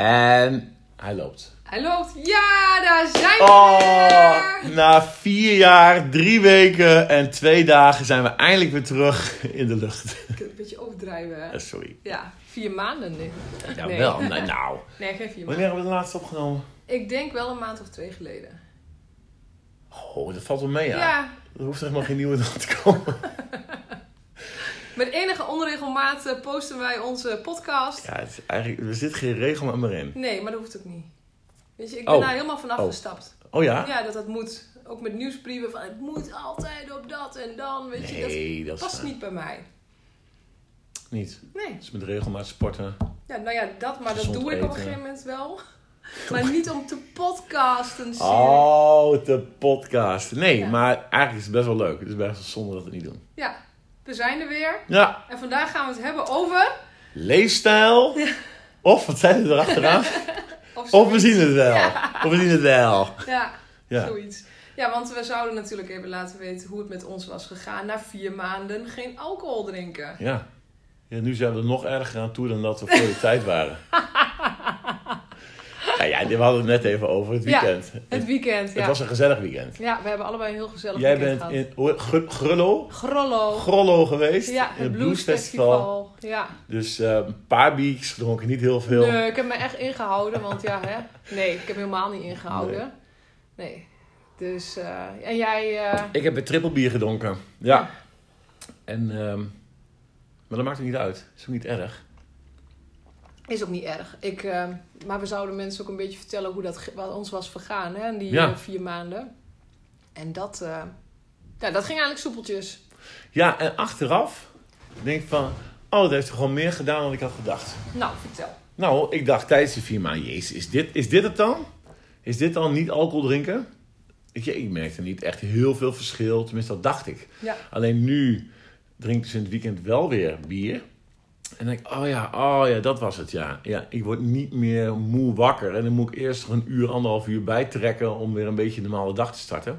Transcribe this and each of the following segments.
En hij loopt. Hij loopt. Ja, daar zijn we Oh, weer. na vier jaar, drie weken en twee dagen zijn we eindelijk weer terug in de lucht. Ik een beetje overdrijven, hè? Eh, Sorry. Ja, vier maanden nu. Ja, Nee. wel. Nou, nou. Nee, geen vier maanden. Wanneer hebben we de laatste opgenomen? Ik denk wel een maand of twee geleden. Oh, dat valt wel mee, ja. Ja, Er hoeft er nog geen nieuwe dag te komen. met enige onregelmaat eh, posten wij onze podcast. Ja, het is eigenlijk, er zit geen regel meer in. Nee, maar dat hoeft ook niet. Weet je, ik ben Oh. daar helemaal vanaf Oh. gestapt. Oh ja? Ja, dat dat moet. Ook met nieuwsbrieven van het moet altijd op dat en dan. Weet je, dat dat, past niet bij mij. niet. Nee. Dus met regelmaat sporten. Ja, nou ja, dat, maar dat doe ik op een gegeven moment wel. Maar niet om te podcasten. Oh, de podcast. Nee, Ja. maar eigenlijk is het best wel leuk. Het is best wel zonde dat we het niet doen. Ja, we zijn er weer. Ja, En vandaag gaan we het hebben over... leefstijl. Of, wat zijn we erachteraan? Of, of we zien het wel. Of we zien het wel. Ja, Ja. zoiets. Ja, want we zouden natuurlijk even laten weten hoe het met ons was gegaan. Na vier maanden geen alcohol drinken. Ja. ja, nu zijn we er nog erger aan toe dan dat we voor de tijd waren. Ja, ja, we hadden het net even over het Ja, weekend. Het weekend, Het ja. was een gezellig weekend. Ja, we hebben allebei een heel gezellig Jij weekend bent gehad. in hoe- Gr- Grullo, Grollo. Grollo geweest. Ja, in het Blues Festival. Ja. Dus eh, een paar biertjes gedronken, niet heel veel. Nee, ik heb me echt ingehouden, want ja, hè. Nee, ik heb helemaal niet ingehouden. Nee. Dus, eh, en jij... eh, Ik heb een triple bier gedronken. Ja. En, ehm, maar dat maakt het niet uit. Is ook niet erg. Is ook niet erg. Ik, eh, maar we zouden mensen ook een beetje vertellen hoe dat wat ons was vergaan, hè, in die Ja. eh, vier maanden. En dat, eh, ja, dat ging eigenlijk soepeltjes. Ja, en achteraf denk ik van... Oh, dat heeft gewoon meer gedaan dan ik had gedacht. Nou, vertel. Nou, ik dacht tijdens die vier maanden... Jezus, is dit, is dit het dan? Is dit dan niet alcohol drinken? Je, ik merkte niet echt heel veel verschil. Tenminste, dat dacht ik. Ja. Alleen nu drink ik dus in het weekend wel weer bier. En denk ik, oh ja, oh ja, dat was het, ja. ja. Ik word niet meer moe wakker. En dan moet ik eerst nog een uur, anderhalf uur bijtrekken... om weer een beetje een normale dag te starten.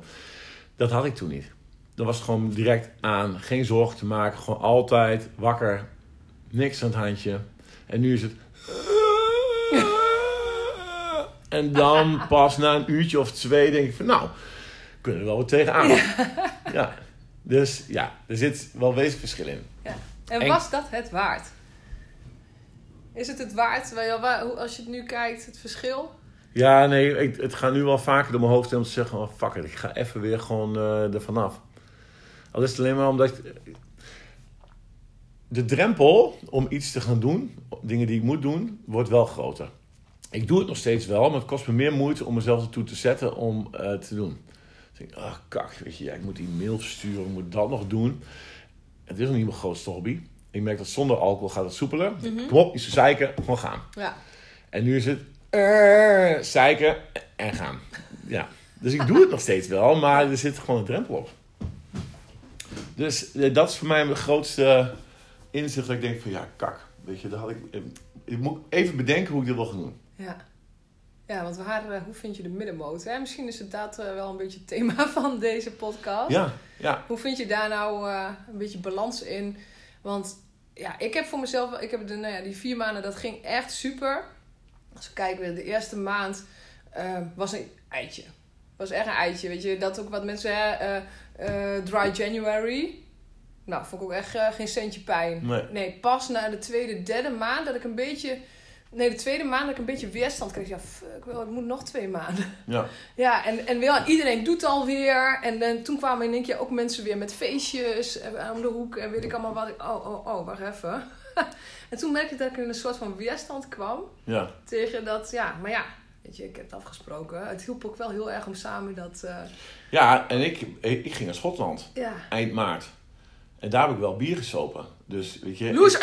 Dat had ik toen niet. Dan was het gewoon direct aan. Geen zorgen te maken. Gewoon altijd wakker. Niks aan het handje. En nu is het... En dan pas na een uurtje of twee denk ik van... Nou, kunnen we wel wat tegenaan. Ja. Dus ja, er zit wel wezenlijk verschil in. Ja. En- was dat het waard? Is het het waard, als je het nu kijkt, het verschil? Ja, nee, ik, het gaat nu wel vaker door mijn hoofd om te zeggen... Oh, fuck it, ik ga even weer gewoon eh er vanaf. Al is het alleen maar omdat... De drempel om iets te gaan doen, dingen die ik moet doen, wordt wel groter. Ik doe het nog steeds wel, maar het kost me meer moeite om mezelf ertoe te zetten om eh, te doen. Denk, ah, kak, weet je, ik moet die mail versturen, ik moet dat nog doen. Het is nog niet mijn grootste hobby. Ik merk dat zonder alcohol gaat het soepeler. Kom op, niet zo zeiken, gewoon gaan. Ja. En nu is het eh, zeiken en gaan. Ja. Dus ik doe het nog steeds wel, maar er zit gewoon een drempel op. Dus eh, dat is voor mij mijn grootste inzicht. Dat ik denk van ja, kak. Weet je, daar had ik, eh, ik moet even bedenken hoe ik dit wil gaan doen. Ja. Ja, want waar, hoe vind je de middenmoot? Hè? Misschien is het dat wel een beetje het thema van deze podcast. Ja, ja. Hoe vind je daar nou een beetje balans in? Want ja, ik heb voor mezelf, ik heb de, nou ja, die vier maanden, dat ging echt super. Als we kijken, de eerste maand eh, was een eitje. Was echt een eitje, weet je. Dat ook wat mensen zeggen, eh, eh, dry January. Nou, vond ik ook echt geen centje pijn. Nee. pas na de tweede, derde maand dat ik een beetje... Nee, de tweede maand dat ik een beetje weerstand kreeg. Ja, fuck, wel, ik moet nog twee maanden. Ja. Ja, en, en wel, iedereen doet alweer. En, en toen kwamen in één keer ook mensen weer met feestjes eh, om de hoek. En weet ik allemaal wat. Ik, oh, oh, oh, wacht even. en toen merkte ik dat ik in een soort van weerstand kwam. Ja. Tegen dat, ja, maar ja. Weet je, ik heb het afgesproken. Het hielp ook wel heel erg om samen dat... eh, ja, en ik, ik ging naar Schotland ja. eind maart. En daar heb ik wel bier gesopen. Dus weet je... Loes!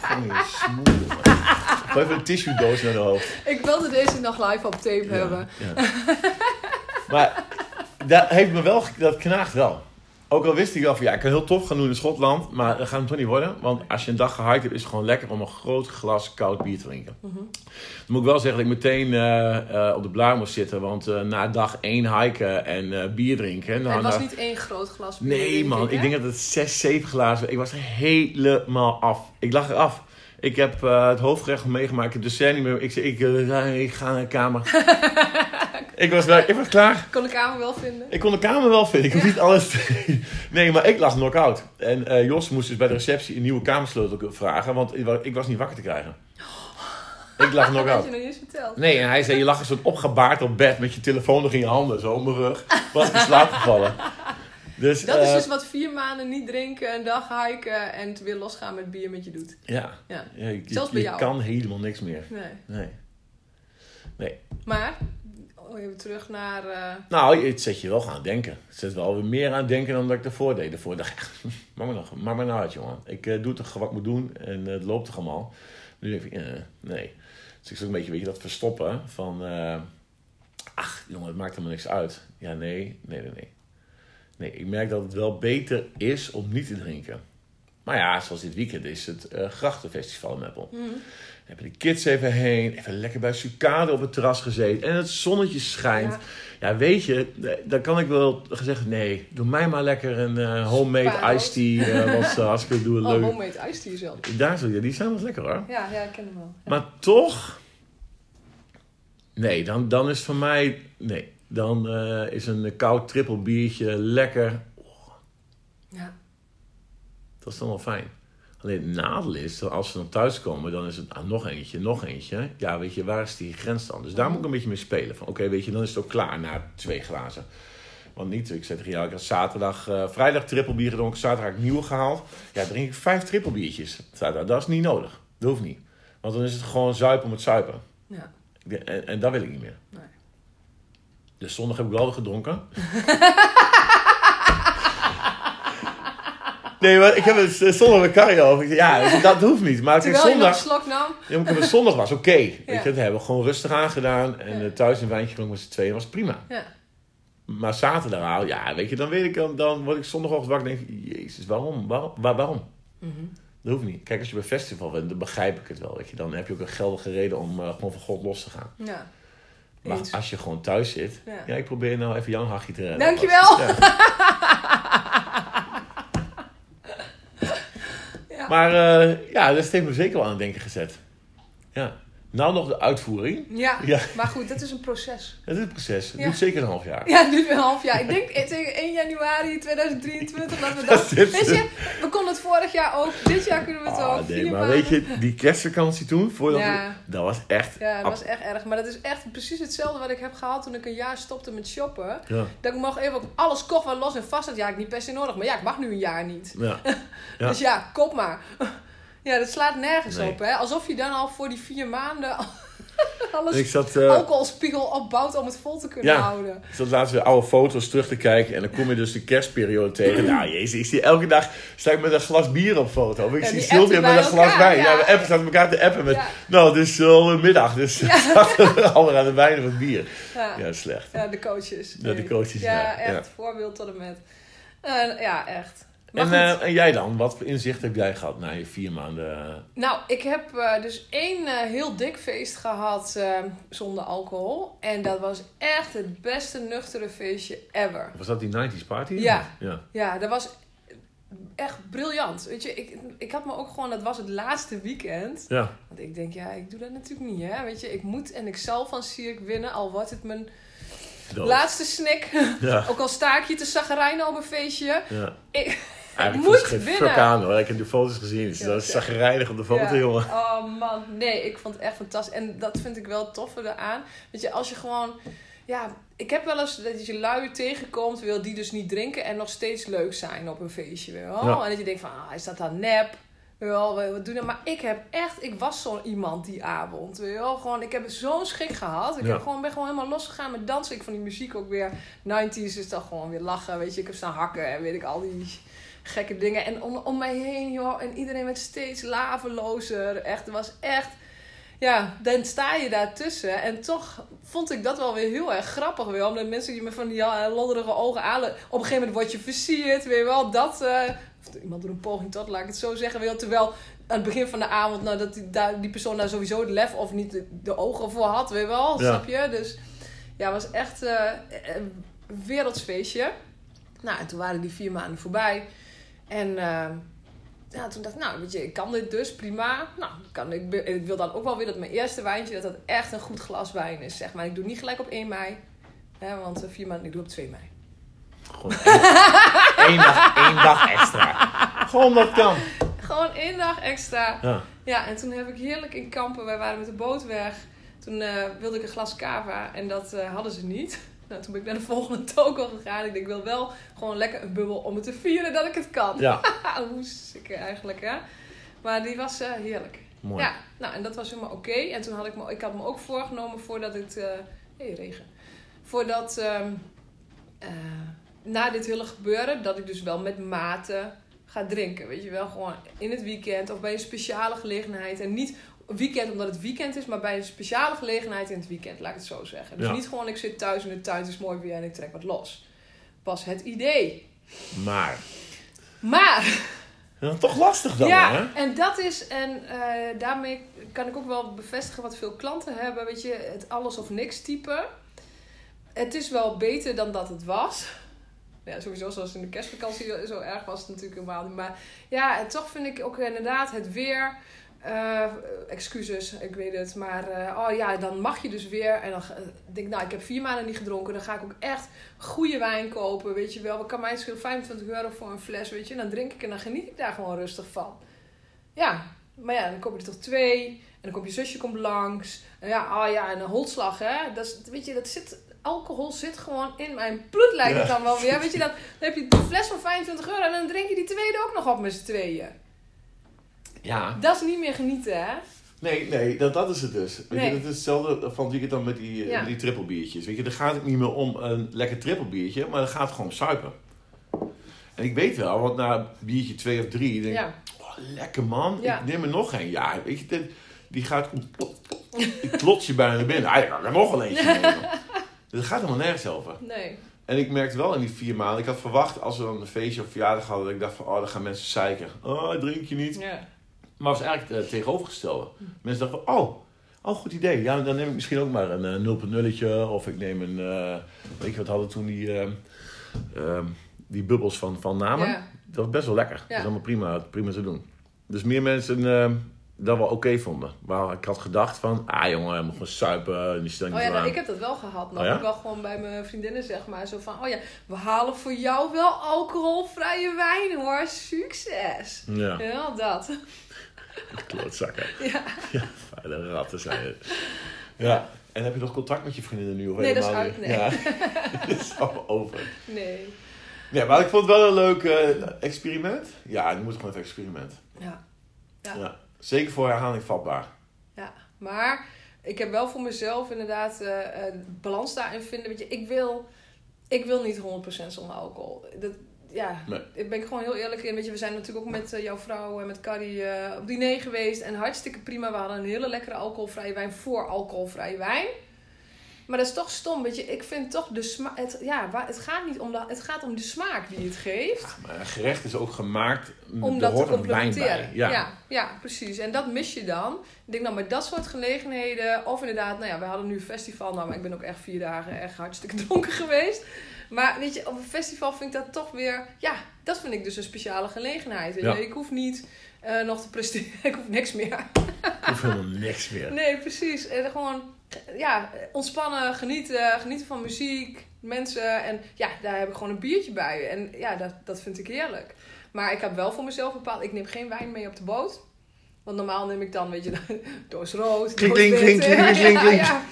Gewoon je smoel, even een tissue doos naar de hoofd. ik wilde deze nog live op tape Ja, hebben. ja. maar dat heeft me wel, dat knaagt wel. Ook al wist ik wel van ja, ik kan heel tof gaan doen in Schotland, maar dat gaat hem toch niet worden. Want als je een dag gehiked hebt, is het gewoon lekker om een groot glas koud bier te drinken. Mhm. Dan moet ik wel zeggen dat ik meteen eh, eh, op de blaar moest zitten. Want eh, na dag één hiken en bier drinken. nou, het was niet één groot glas bier. Nee man, hè? ik denk dat het zes, zeven glazen Ik was helemaal af. Ik lag eraf. Ik heb eh, het hoofdgerecht meegemaakt. Ik heb de dessert niet meer. Ik zei, ik, eh, ik ga naar de kamer. ik, was, ik was klaar. Kon de kamer wel vinden. Ik kon de kamer wel vinden. Ik hoef niet alles te... Nee, maar ik lag knock-out. En eh, Jos moest dus bij de receptie een nieuwe kamersleutel vragen. Want ik wa- ik was niet wakker te krijgen. Ik lag Dat had knock-out. je nog niet eens verteld. Nee, en hij zei, je lag een soort opgebaard op bed met je telefoon nog in je handen, zo op mijn rug. Was ik in slaap gevallen. Dus, Dat is eh, dus wat vier maanden niet drinken, een dag hiken en het weer losgaan met bier met je doet. Ja, Ja. ja je, je- Zelfs bij je jou. kan helemaal niks meer. Nee. Nee. Maar, oh, even terug naar... eh, Nou, het zet je wel gaan denken. Het zet wel weer meer aan denken dan dat ik ervoor deed. Daarvoor dacht ik, nog, maak me nou uit, jongen. Ik eh, doe toch wat ik moet doen en het loopt toch allemaal. Nu denk ik, nee. Dus ik zit ook een beetje, weet je, dat verstoppen van... ach, jongen, het maakt helemaal niks uit. Ja, nee, nee, nee, nee. Nee, ik merk dat het wel beter is om niet te drinken. Maar ja, zoals dit weekend is het eh Grachtenfestival in Meppel. mhm. Hebben de kids even heen, even lekker bij Sucade op het terras gezeten. En het zonnetje schijnt. Ja. Ja, weet je, eh, dan kan ik wel gezegd, nee, doe mij maar lekker een eh, homemade iced tea. wat ze hartstikke doen, Oh, leuk. homemade iced tea zelf. Daar zo, ja, die zijn wel lekker hoor. Ja, ja, ik ken hem wel. Ja. Maar toch, nee, dan, dan is voor mij, nee. Dan eh, is een koud triple biertje lekker. Ja. Dat is dan wel fijn. Alleen het nadeel is, dat als ze dan thuiskomen, dan is het ah, nog eentje, nog eentje. Ja, weet je, waar is die grens dan? Dus daar moet ik een beetje mee spelen. Van oké, weet je, dan is het ook klaar na twee glazen. Want niet, ik zeg tegen jou, ik had zaterdag, eh, vrijdag triple bier gedronken, zaterdag heb ik nieuwe gehaald. Ja, drink ik vijf triple biertjes. Zaterdag, dat is niet nodig. Dat hoeft niet. Want dan is het gewoon zuipen om het zuipen. Ja. En, en dat wil ik niet meer. Nee. Dus zondag heb ik wel gedronken. nee, maar ik heb het eh, zondag met Carrie over. Ik Ja, dat hoeft niet. Maar Terwijl je nog zondag, een slok nam. ja, maar zondag was oké. Weet je, Ja. dat hebben we gewoon rustig aangedaan. En Ja. eh, thuis een wijntje gedronken met z'n tweeën was prima. Ja. Maar zaterdag, nou, ja, weet je, dan weet ik, dan, dan word ik zondagochtend wakker en denk ik, jezus, waarom? Waarom? Waar- waarom? Mhm. Dat hoeft niet. Kijk, als je bij festival bent, dan begrijp ik het wel. Weet je. Dan heb je ook een geldige reden om eh, gewoon van God los te gaan. Ja. Maar Eens. als je gewoon thuis zit, Ja. ja, ik probeer nou even Jan Hachie te redden. Dankjewel. Ja. Ja. Maar eh, ja, dat heeft me zeker wel aan het denken gezet. Ja. Nou nog de uitvoering. Ja. Ja. maar goed, dat is een proces. Het is een proces. Het Ja. duurt zeker een half jaar. Ja, nu weer een half jaar. Ik denk eh, tegen 1 januari 2023 dat we Dat dat... is- Weet je, we konden het vorig jaar ook. Dit jaar kunnen we het Ah, ook. nee, maar weet je, die kerstvakantie toen, voordat Ja. we- dat was echt... Ja, dat was echt erg. Maar dat is echt precies hetzelfde wat ik heb gehad toen ik een jaar stopte met shoppen. Ja, Dat ik mag even op alles kocht wat los en vast had. Ja, ik niet per se nodig. Maar ja, ik mag nu een jaar niet. ja. Ja. Dus ja, kop maar. Ja, dat slaat nergens Nee. op, hè. Alsof je dan al voor die vier maanden alles Ik zat, eh, alcoholspiegel opbouwt om het vol te kunnen Ja. houden. ik zat laatst weer oude foto's terug te kijken en dan kom je dus de kerstperiode tegen. Nou, jezus, ik zie elke dag sta ik met een glas bier op foto. Of ik Ja, zie Sylvia met bij een glas elkaar, wijn. Ja, ja. we appen staan elkaar te appen met... Nou, het is al een middag, dus we al aan de wijn of het bier. Ja. Slecht. Ja, de coaches. Ja, de coaches, Ja, ja, echt. Voorbeeld tot en met. Eh, ja, echt. En, eh, en jij dan? Wat voor inzicht heb jij gehad na je vier maanden? eh, Nou, ik heb eh, dus één heel dik feest gehad eh, zonder alcohol. En dat was echt het beste nuchtere feestje ever. Was dat die 90s party? Ja. ja. Ja, dat was echt briljant. Weet je, ik, ik had me ook gewoon, dat was het laatste weekend. Ja. Want ik denk, ja, ik doe dat natuurlijk niet, hè. Weet je, ik moet en ik zal van Sierk winnen, al wordt het mijn dood. laatste snik. Ja. ook al sta ik hier te zaggerijnen op een feestje. ja. Ik, Eigenlijk moet geen winnen. fuck aan hoor. Ik heb de foto's gezien. Ja, dat is zagrijnig op de foto, Ja. jongen. Oh man, nee, ik vond het echt fantastisch. En dat vind ik wel toffer eraan. Weet je, als je gewoon... Ja, ik heb wel eens dat je lui tegenkomt, wil die dus niet drinken en nog steeds leuk zijn op een feestje. Wel? Ja. En dat je denkt van, ah, is dat dan nep? Wel, wat doen we? Maar ik heb echt, ik was zo iemand die avond. Wel? Gewoon, ik heb zo'n schik gehad. Ik Ja. heb gewoon, ben gewoon helemaal losgegaan met dansen. Ik vond die muziek ook weer 90s, is dan gewoon weer lachen. Weet je, ik heb staan hakken en weet ik al die gekke dingen. En om, om mij heen, joh. En iedereen werd steeds lavelozer. Echt, het was echt... Ja, dan sta je daartussen. En toch vond ik dat wel weer heel erg grappig. Weer, omdat mensen die me van die lodderige ogen aan... Op een gegeven moment word je versierd. Weet je wel, dat... eh, of iemand doet een poging tot, laat ik het zo zeggen. Weet terwijl aan het begin van de avond... Nou, dat die, daar, die persoon daar sowieso het lef of niet de, de ogen voor had. Weet je wel, Ja. snap je? Dus ja, het was echt eh, een wereldsfeestje. Nou, en toen waren die vier maanden voorbij. En eh, ja, toen dacht ik, nou, weet je, ik kan dit dus prima. Nou, kan, ik, ik wil dan ook wel weer dat mijn eerste wijntje, dat dat echt een goed glas wijn is, zeg maar. Ik doe niet gelijk op 1 mei, hè, want eh, vier maanden, ik doe op 2 mei. Gewoon één, één dag, één dag extra. Gewoon dat kan. Gewoon één dag extra. Ja. Ja, en toen heb ik heerlijk in kampen, wij waren met de boot weg. Toen eh, wilde ik een glas cava en dat eh, hadden ze niet. Nou, toen ben ik naar de volgende toko gegaan. Ik denk, ik wil wel gewoon lekker een bubbel om het te vieren dat ik het kan. Ja, Hoe sick eigenlijk, hè? Maar die was eh, heerlijk. mooi. Ja, nou en dat was helemaal oké. En toen had ik me, ik had me ook voorgenomen voordat het, eh hey, regen, voordat, ehm, eh, na dit hele gebeuren, dat ik dus wel met mate ga drinken. Weet je wel, gewoon in het weekend of bij een speciale gelegenheid. En niet weekend omdat het weekend is, maar bij een speciale gelegenheid in het weekend, laat ik het zo zeggen. Dus Ja. niet gewoon ik zit thuis in de tuin, het is mooi weer en ik trek wat los. Pas het idee. Maar, Maar ja, toch lastig dan, ja, hè? en dat is, en eh, daarmee kan ik ook wel bevestigen wat veel klanten hebben. Weet je, het alles of niks type. Het is wel beter dan dat het was. Ja, sowieso zoals in de kerstvakantie, zo erg was het natuurlijk helemaal niet. Maar ja, en toch vind ik ook inderdaad het weer. Eh, excuses, ik weet het. Maar eh, oh ja, dan mag je dus weer. En dan ga- denk ik, nou, ik heb vier maanden niet gedronken. Dan ga ik ook echt goede wijn kopen. Weet je wel, wat kan mij schelen? 25 euro voor een fles, weet je. En dan drink ik en dan geniet ik daar gewoon rustig van. Ja, maar ja, dan koop je er toch twee. En dan komt je zusje komt langs. En ja, oh ja, en een holslag, hè. Dat is, weet je, dat zit... Alcohol zit gewoon in mijn bloed, lijkt het Ja. dan wel weer. Weet je, dan, dan heb je die fles van 25 euro en dan drink je die tweede ook nog op met z'n tweeën. Ja. Dat is niet meer genieten, hè? Nee, nee, dat, dat is het dus. Weet Nee. je, dat is hetzelfde van het weekend dan met die, Ja. met die trippelbiertjes. Weet je, dan gaat het niet meer om een lekker trippelbiertje, maar dan gaat het gewoon om suipen. En ik weet wel, want na biertje twee of drie, denk ik, Ja. oh, lekker man, Ja. ik neem er nog een. Ja, weet je, dit- die gaat, ik klots je bijna naar binnen. Ah, ik kan er nog wel eentje nemen. Dat gaat helemaal nergens over. Nee. En ik merkte wel in die vier maanden, ik had verwacht als we dan een feestje of verjaardag hadden, dat ik dacht van, oh, dan gaan mensen zeiken. Oh, drink je niet? Ja. Maar was eigenlijk het tegenovergestelde. Mensen dachten van, oh, oh, goed idee. Ja, dan neem ik misschien ook maar een uh, 0.0'tje. Of ik neem een, eh, weet je wat hadden toen die, eh, ehm, die bubbels van, van Namen. Ja. Dat was best wel lekker. Dat is allemaal prima, prima te doen. Dus meer mensen eh, dat wel oké vonden. Maar ik had gedacht van, ah jongen, moet gewoon suipen. En die Oh ja, nou, ik heb dat wel gehad. Oh ja? ook wel gewoon bij mijn vriendinnen, zeg maar. Zo van, oh ja, we halen voor jou wel alcoholvrije wijn hoor. Succes. Ja, Ja, dat. klootzakken. Ja. Ja, vuile ratten zijn het. Ja. En heb je nog contact met je vriendinnen nu? Of Nee, dat is helemaal uit, niet? nee. Ja, dat is allemaal over. Nee. Nee, maar ik vond het wel een leuk eh, experiment. Ja, je moet gewoon even experiment. Ja. Ja. Ja. Zeker voor herhaling vatbaar. Ja, maar ik heb wel voor mezelf inderdaad eh, balans daarin vinden. Weet je, ik wil, ik wil niet 100% zonder alcohol. Dat, ja, Nee. ik ben ik gewoon heel eerlijk in. Weet je, we zijn natuurlijk ook met eh, jouw vrouw en met Carrie eh, op diner geweest. En hartstikke prima. We hadden een hele lekkere alcoholvrije wijn voor alcoholvrije wijn. Maar dat is toch stom, weet je. Ik vind toch de smaak... Het, ja, het, gaat niet om de, het gaat om de smaak die het geeft. Maar een gerecht is ook gemaakt, Om dat te complementeren. Ja. Ja. Ja, precies. En dat mis je dan. Ik denk dan bij dat soort gelegenheden. Of inderdaad, nou ja, we hadden nu festival. Nou, maar ik ben ook echt vier dagen echt hartstikke dronken geweest. Maar weet je, op een festival vind ik dat toch weer... Ja, dat vind ik dus een speciale gelegenheid. Weet je. Ja. Ik hoef niet eh, nog te presteren. ik hoef niks meer. Ik hoef helemaal niks meer. Nee, precies. En gewoon ja, ontspannen, genieten, genieten van muziek, mensen. En ja, daar heb ik gewoon een biertje bij. En ja, dat, dat vind ik heerlijk. Maar ik heb wel voor mezelf bepaald, ik neem geen wijn mee op de boot. Want normaal neem ik dan, weet je, doos rood, Klink, klink, klink, Ja, ja.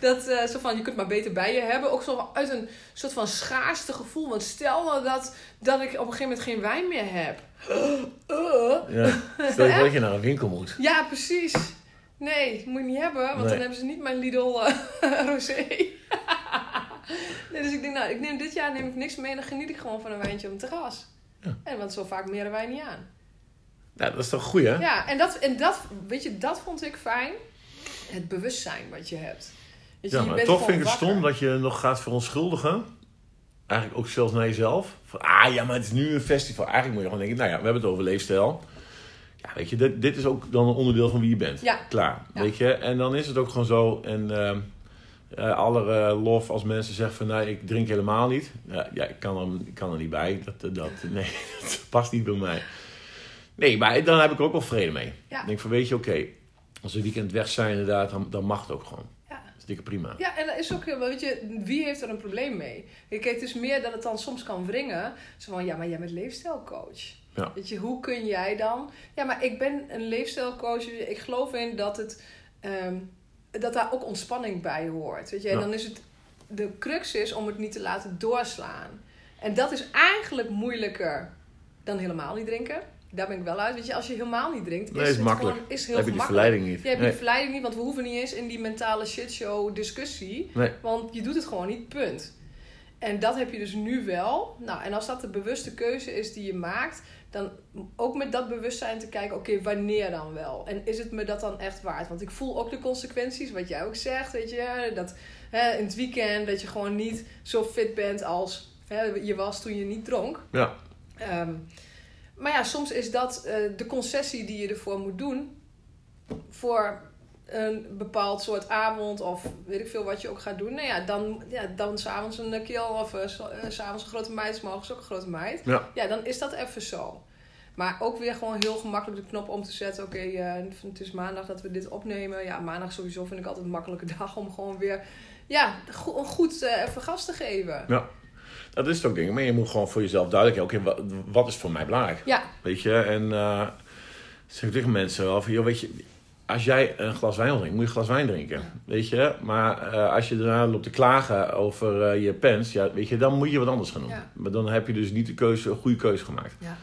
Dat, eh, zo van, je kunt maar beter bij je hebben. Ook zo uit een soort van schaarste gevoel. Want stel nou dat, dat ik op een gegeven moment geen wijn meer heb. Uh. Ja. Stel je dat je naar een winkel moet. Ja, precies. Nee, moet je niet hebben, want Nee. dan hebben ze niet mijn Lidl eh, rosé. nee, dus ik denk, nou, ik neem dit jaar neem ik niks mee en dan geniet ik gewoon van een wijntje op het terras. Ja. En want zo vaak meren wij niet aan. Ja, dat is toch goed, hè? Ja, en dat, en dat, weet je, dat vond ik fijn. Het bewustzijn wat je hebt. Je, Ja, je maar bent toch vind ik het stom dat je nog gaat verontschuldigen. Eigenlijk ook zelfs naar jezelf. Van, ah ja, maar het is nu een festival. Eigenlijk moet je gewoon denken, nou ja, we hebben het over leefstijl. Ja, weet je, dit, dit is ook dan een onderdeel van wie je bent. Ja. Klaar, Ja. weet je. En dan is het ook gewoon zo. En eh, alle eh, lof als mensen zeggen van, nee, ik drink helemaal niet. Ja, ja ik, kan er, ik kan er niet bij. Dat, dat, nee, dat past niet bij mij. Nee, maar dan heb ik er ook wel vrede mee. Ja. Ik denk van, weet je, oké, als we weekend weg zijn inderdaad, dan, dan mag het ook gewoon. Prima. Ja, en dat is ook, heel- weet je, wie heeft er een probleem mee? Kijk, het is meer dat het dan soms kan wringen. Zo van, ja, maar jij bent leefstijlcoach. Ja. Weet je, hoe kun jij dan... Ja, maar ik ben een leefstijlcoach. Ik geloof in dat het... ehm, dat daar ook ontspanning bij hoort. Weet je, en Ja. dan is het... De crux is om het niet te laten doorslaan. En dat is eigenlijk moeilijker dan helemaal niet drinken. Daar ben ik wel uit. Weet je, als je helemaal niet drinkt, Nee, is het makkelijk. gewoon is heel heb je die verleiding niet. Je hebt Nee. die verleiding niet, want we hoeven niet eens in die mentale shitshow discussie. Nee. Want je doet het gewoon niet, punt. En dat heb je dus nu wel. Nou, en als dat de bewuste keuze is die je maakt, dan ook met dat bewustzijn te kijken, oké, wanneer dan wel? En is het me dat dan echt waard? Want ik voel ook de consequenties, wat jij ook zegt, weet je, dat hè, in het weekend dat je gewoon niet zo fit bent als hè, je was toen je niet dronk. Ja. Ehm, maar ja, soms is dat eh, de concessie die je ervoor moet doen voor een bepaald soort avond of weet ik veel wat je ook gaat doen. Nou ja, dan, ja, dan s'avonds een keel of eh, eh, s'avonds een grote meid, 's morgens ook een grote meid. Ja. Ja, dan is dat even zo. Maar ook weer gewoon heel gemakkelijk de knop om te zetten. Oké, het is maandag dat we dit opnemen. Ja, maandag sowieso vind ik altijd een makkelijke dag om gewoon weer ja, go- goed even gas te geven. Dat is het ook, denk ik. Maar je moet gewoon voor jezelf duidelijk hebben, oké, wat, wat is voor mij belangrijk? Ja, Weet je, en eh zeg tegen mensen wel van, joh, weet je, als jij een glas wijn wil drinken, moet je een glas wijn drinken. Weet je, maar eh, als je daarna loopt te klagen over eh, je pens, ja, weet je, dan moet je wat anders gaan doen. Ja. Maar dan heb je dus niet de keuze, een goede keuze gemaakt. ja.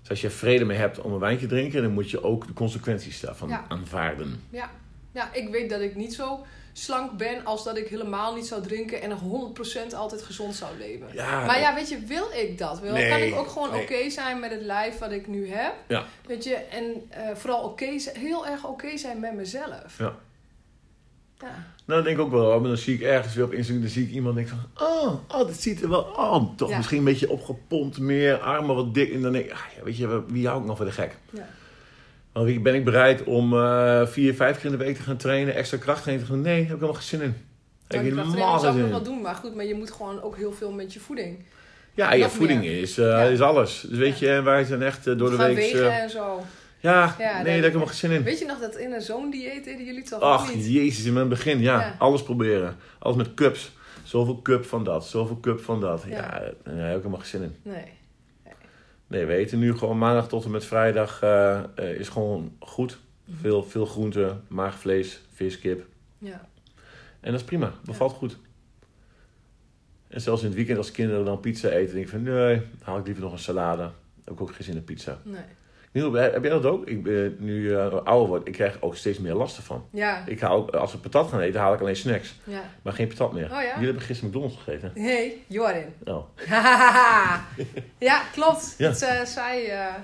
Dus als je vrede mee hebt om een wijntje te drinken, dan moet je ook de consequenties daarvan Ja. aanvaarden. Ja. ja, ik weet dat ik niet zo slank ben als dat ik helemaal niet zou drinken en nog 100% altijd gezond zou leven. Ja, Maar ja, weet je, wil ik dat? Wil, Nee, kan ik ook gewoon nee. oké zijn met het lijf wat ik nu heb? Ja. Weet je, en eh, vooral oké heel erg oké zijn met mezelf. Ja. Ja. Nou, dat denk ik ook wel. Maar dan zie ik ergens weer op Instagram, dan zie ik iemand denken van... Oh, oh dat ziet er wel... Oh, toch Ja. misschien een beetje opgepompt, meer armen wat dik. En dan denk ik, ah, ja, weet je, wie hou ik nog voor de gek? Ja. Ben ik bereid om eh, vier, vijf keer in de week te gaan trainen, extra krachttraining te gaan? Nee, heb ik helemaal geen zin in. Heb ik helemaal zou geen ik zin nog in. wel doen, maar goed, maar je moet gewoon ook heel veel met je voeding. Ja, je voeding meer. is, eh, Ja. is alles. Dus weet je, en wij zijn echt eh, door de Gaan week... wegen en zo. ja, Ja, nee, daar heb ik helemaal geen zin in. Weet je nog dat in een zo'n dieet deden jullie toch Ach, niet? jezus, in het begin, ja. Alles proberen. Alles met cups. Zoveel cup van dat, zoveel cup van dat. Ja, Ja. daar heb ik helemaal geen zin in. Nee. Nee, we eten nu gewoon maandag tot en met vrijdag eh, is gewoon goed. Mhm. Veel, veel groenten, maagvlees, vis, kip. Ja. En dat is prima, bevalt goed. En zelfs in het weekend als kinderen dan pizza eten, denk ik van nee, dan haal ik liever nog een salade. Heb ik ook geen zin in pizza. Nee. Niel, heb jij dat ook? Ik ben nu eh, ouder word, ik krijg ook steeds meer last ervan. Ja. Ik haal ook, als we patat gaan eten, haal ik alleen snacks. ja. Maar geen patat meer. Oh ja? Jullie hebben gisteren McDonald's gegeten. Hey, Jorin. Oh. ja, klopt. Ja. Dat eh, zei eh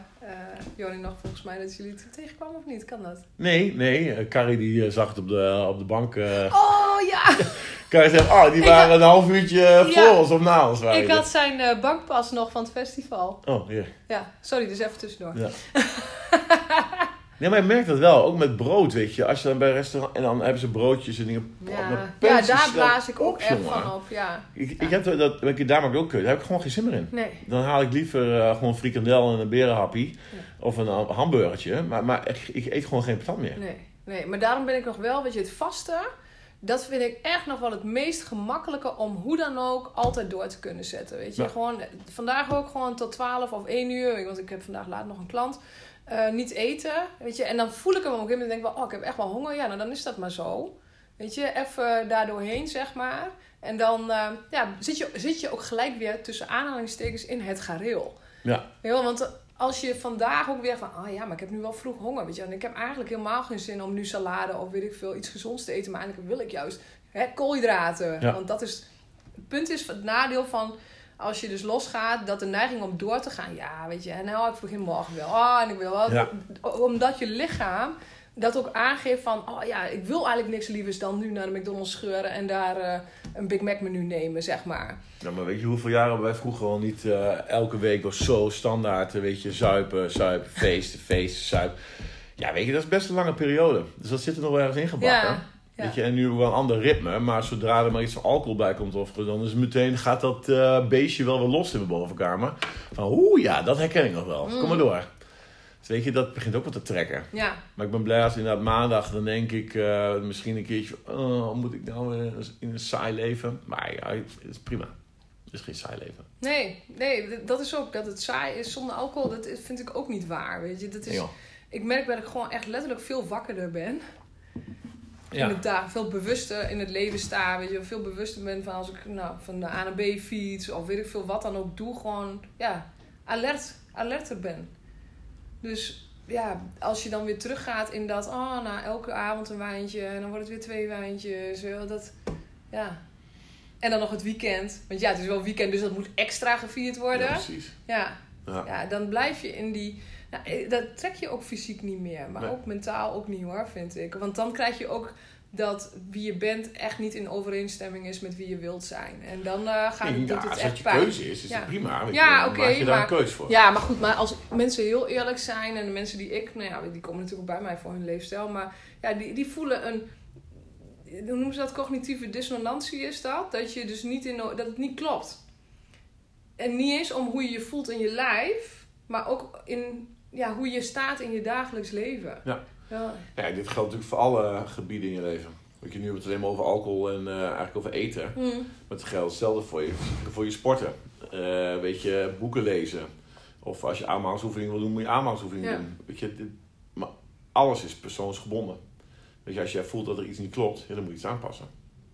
Jorin nog volgens mij dat jullie het tegenkwamen of niet? Kan dat? Nee, nee. Carrie die zag het op de, op de bank. Oh ja! Carrie zegt, oh, die Ik waren had- een half uurtje eh, voor Ja. ons of na ons. waren Ik had zijn eh, bankpas nog van het festival. Oh, ja. Ja, sorry, dus even tussendoor. Ja. Nee, maar je merkt dat wel. Ook met brood, weet je. Als je dan bij een restaurant... En dan hebben ze broodjes en dingen. Ja, ja daar blaas ik ook op, echt van op. Ja. Ik, ik heb dat, je, daar maak ik ook kut. Daar heb ik gewoon geen zin meer in. Nee. Dan haal ik liever eh, gewoon frikandel en een berenhappie. Of een hamburgertje. Maar, maar ik, ik eet gewoon geen patat meer. Nee, nee, maar daarom ben ik nog wel, weet je, het vasten, dat vind ik echt nog wel het meest gemakkelijke om hoe dan ook altijd door te kunnen zetten. Weet je, Ja. gewoon eh, vandaag ook gewoon tot 12 of 1 uur, want ik heb vandaag laat nog een klant. eh, niet eten, weet je, en dan voel ik hem op een gegeven moment denk ik wel, oh, ik heb echt wel honger. Ja, nou dan is dat maar zo. Weet je, even daar doorheen, zeg maar. En dan eh, ja, zit, je, zit je ook gelijk weer tussen aanhalingstekens in het gareel. Ja. Wel, want als je vandaag ook weer van, ah ja, maar ik heb nu wel vroeg honger, weet je, en ik heb eigenlijk helemaal geen zin om nu salade of weet ik veel iets gezonds te eten, maar eigenlijk wil ik juist hè, koolhydraten, Ja. want dat is het punt is het nadeel van als je dus losgaat, dat de neiging om door te gaan, ja, weet je, en nou, ik begin morgen wel, ah, en ik wil wel, Ja. omdat je lichaam dat ook aangeeft van, oh ja, ik wil eigenlijk niks lievers dan nu naar de McDonald's scheuren en daar eh, een Big Mac menu nemen, zeg maar. Ja, maar weet je hoeveel jaren wij vroeger al niet eh, elke week was zo standaard, eh, weet je, zuipen, zuipen, feesten, feesten, zuipen. Ja, weet je, dat is best een lange periode. Dus dat zit er nog wel ergens ingebakken. Ja, ja. Weet je, en nu wel een ander ritme, maar zodra er maar iets van alcohol bij komt, of, dan is meteen, gaat dat eh, beestje wel weer los in mijn bovenkamer. Van, oeh ja, dat herken ik nog wel. Kom maar door. Dus weet je, dat begint ook wat te trekken. Ja, Maar ik ben blij als inderdaad maandag, dan denk ik eh, misschien een keertje oh, moet ik nou in een saai leven? Maar ja, het is prima. Het is geen saai leven. nee, nee, dat is ook dat het saai is zonder alcohol. Dat vind ik ook niet waar, weet je. Dat is, ik merk dat ik gewoon echt letterlijk veel wakkerder ben. In Ja. het dag, veel bewuster in het leven sta, weet je. Veel bewuster ben van als ik nou, van de A naar B fiets of weet ik veel wat dan ook doe. Gewoon, ja, alert, alerter ben. Dus ja, als je dan weer teruggaat in dat, oh, na elke avond een wijntje en dan wordt het weer twee wijntjes. Dat, ja. En dan nog het weekend. Want ja, het is wel weekend, dus dat moet extra gevierd worden. Ja, precies. Ja, Ja. ja, dan blijf je in die. Nou, eh, dat trek je ook fysiek niet meer, maar Nee. ook mentaal ook niet hoor, vind ik. Want dan krijg je ook dat wie je bent echt niet in overeenstemming is met wie je wilt zijn. En dan eh gaat Nee, het, doet ja, het als echt dat je pijn. keuze is, is Ja. het prima. Ja, oké, maak je daar maar- een keuze voor. Ja, maar goed, maar als mensen heel eerlijk zijn en de mensen die ik, nou ja, die komen natuurlijk ook bij mij voor hun leefstijl, maar ja, die, die voelen een, hoe noemen ze dat, cognitieve dissonantie is dat? Dat je dus niet in, dat het niet klopt. En niet eens om hoe je je voelt in je lijf, maar ook in ja, hoe je staat in je dagelijks leven. Ja. Ja, Ja, dit geldt natuurlijk voor alle gebieden in je leven. Weet je, nu hebben het alleen maar over alcohol en eh, eigenlijk over eten. Hm. Maar het geldt hetzelfde voor je, voor je sporten. Eh, weet je, boeken lezen. Of als je aanmaaksoefeningen wil doen, moet je aanmaaksoefeningen Ja. doen. Weet je, dit- maar alles is persoonsgebonden. Weet je, als jij voelt dat er iets niet klopt, ja, dan moet je iets aanpassen.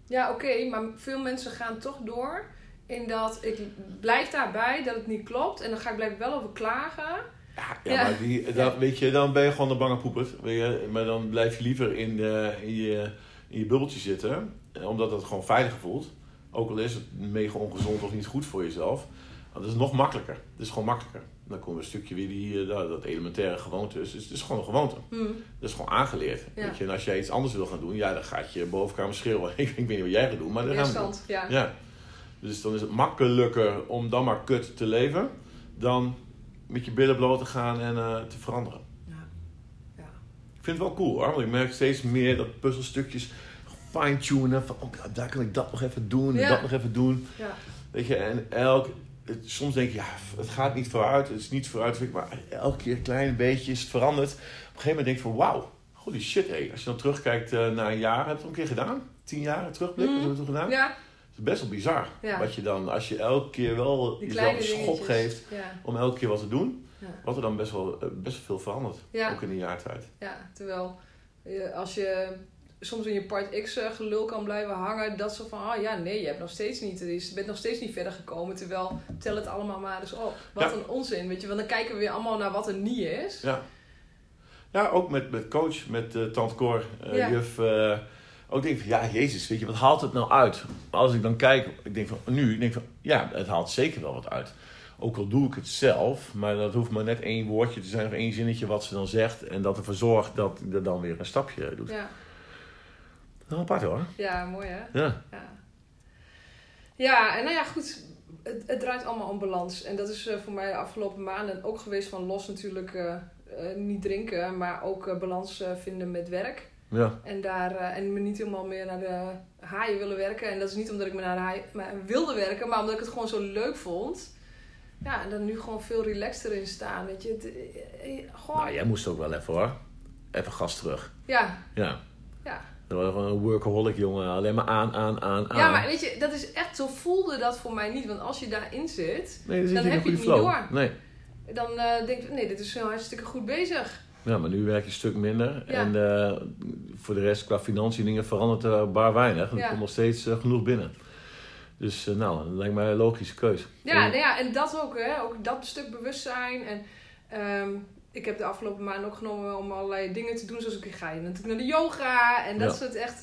Ja, oké, maar veel mensen gaan toch door in dat ik blijf daarbij dat het niet klopt en dan ga ik blijf wel over klagen. Ja, ja, maar die, dan, weet je, dan ben je gewoon de bange poepert. Weet je, maar dan blijf je liever in, in, je, in je bubbeltje zitten. eh, Omdat het gewoon veiliger voelt. Ook al is het mega ongezond of niet goed voor jezelf. Want het is nog makkelijker. Het is gewoon makkelijker. Dan komt een stukje weer die, eh, dat, dat elementaire gewoonte. Dus het is gewoon een gewoonte. Hm. Dat is gewoon aangeleerd. Ja. Weet je, en als jij iets anders wil gaan doen, ja, dan gaat je bovenkamer schreeuwen. ik, ik weet niet wat jij gaat doen, maar dan gaan we ja. Ja. Dus dan is het makkelijker om dan maar kut te leven dan met je billen bloot te gaan en eh, te veranderen. Ja. Ja. Ik vind het wel cool hoor, want ik merk steeds meer dat puzzelstukjes fine-tunen. Van, oh, daar kan ik dat nog even doen en dat nog even doen. Ja. Weet je, en elk, het- soms denk je, ja, het gaat niet vooruit, het is niet vooruit, maar elke keer een klein beetje is het veranderd. Op een gegeven moment denk ik van, wauw, holy shit, hé. Als je dan terugkijkt eh, naar een jaar, heb je het een keer gedaan? Tien jaar terugblik, Mhm. hebben we het toen gedaan? ja, is best wel bizar. Ja. Wat je dan, als je elke keer wel jezelf een schop geeft Ja. om elke keer wat te doen, Ja. wat er dan best wel, eh, best veel verandert. Ook in een jaar tijd. ja, terwijl eh, als je soms in je part X eh, gelul kan blijven hangen, dat zo van, oh ja, nee, je hebt nog steeds niet, je bent nog steeds niet verder gekomen, terwijl tel het allemaal maar eens op. Wat een onzin, weet je, want dan kijken we weer allemaal naar wat er niet is. Ja, ja ook met, met coach, met eh Tante Cor, juf. Ook denk ik van, ja, jezus, weet je, wat haalt het nou uit? Maar als ik dan kijk, ik denk van, nu, ik denk van, ja, het haalt zeker wel wat uit. Ook al doe ik het zelf, maar dat hoeft maar net één woordje te zijn of één zinnetje wat ze dan zegt. En dat ervoor zorgt dat ik er dan weer een stapje doet. Ja, Wel apart hoor. ja mooi hè? Ja. Ja. ja, en nou ja, goed. Het, het draait allemaal om balans. En dat is eh, voor mij de afgelopen maanden ook geweest van los natuurlijk eh, eh, niet drinken, maar ook balans vinden met werk. Ja. En, daar, eh, en me niet helemaal meer naar de haaien willen werken. En dat is niet omdat ik me naar de haaien wilde werken, maar omdat ik het gewoon zo leuk vond. Ja, en dan nu gewoon veel relaxter in staan. Weet je, Het, eh, eh, gewoon. Nou, jij moest ook wel even hoor. Even gas terug. Ja, Ja. ja. Dat was gewoon een workaholic jongen. Alleen maar aan, aan, aan, aan. Ja, maar weet je, dat is echt zo voelde dat voor mij niet. Want als je daarin zit, nee, dan zit je heb je het niet door. Nee. dan denk ik, nee, dit is zo hartstikke goed bezig. Ja, maar nu werk je een stuk minder. Ja. En eh, voor de rest, qua financiën dingen verandert er bar weinig. Er Ja. komt nog steeds eh, genoeg binnen. Dus eh, nou, dat lijkt mij een logische keus. Ja, En- nou ja, en dat ook, hè. Ook dat stuk bewustzijn. En ehm, ik heb de afgelopen maanden ook genomen om allerlei dingen te doen. Zoals ik ga je natuurlijk naar de yoga. En dat Ja. soort echt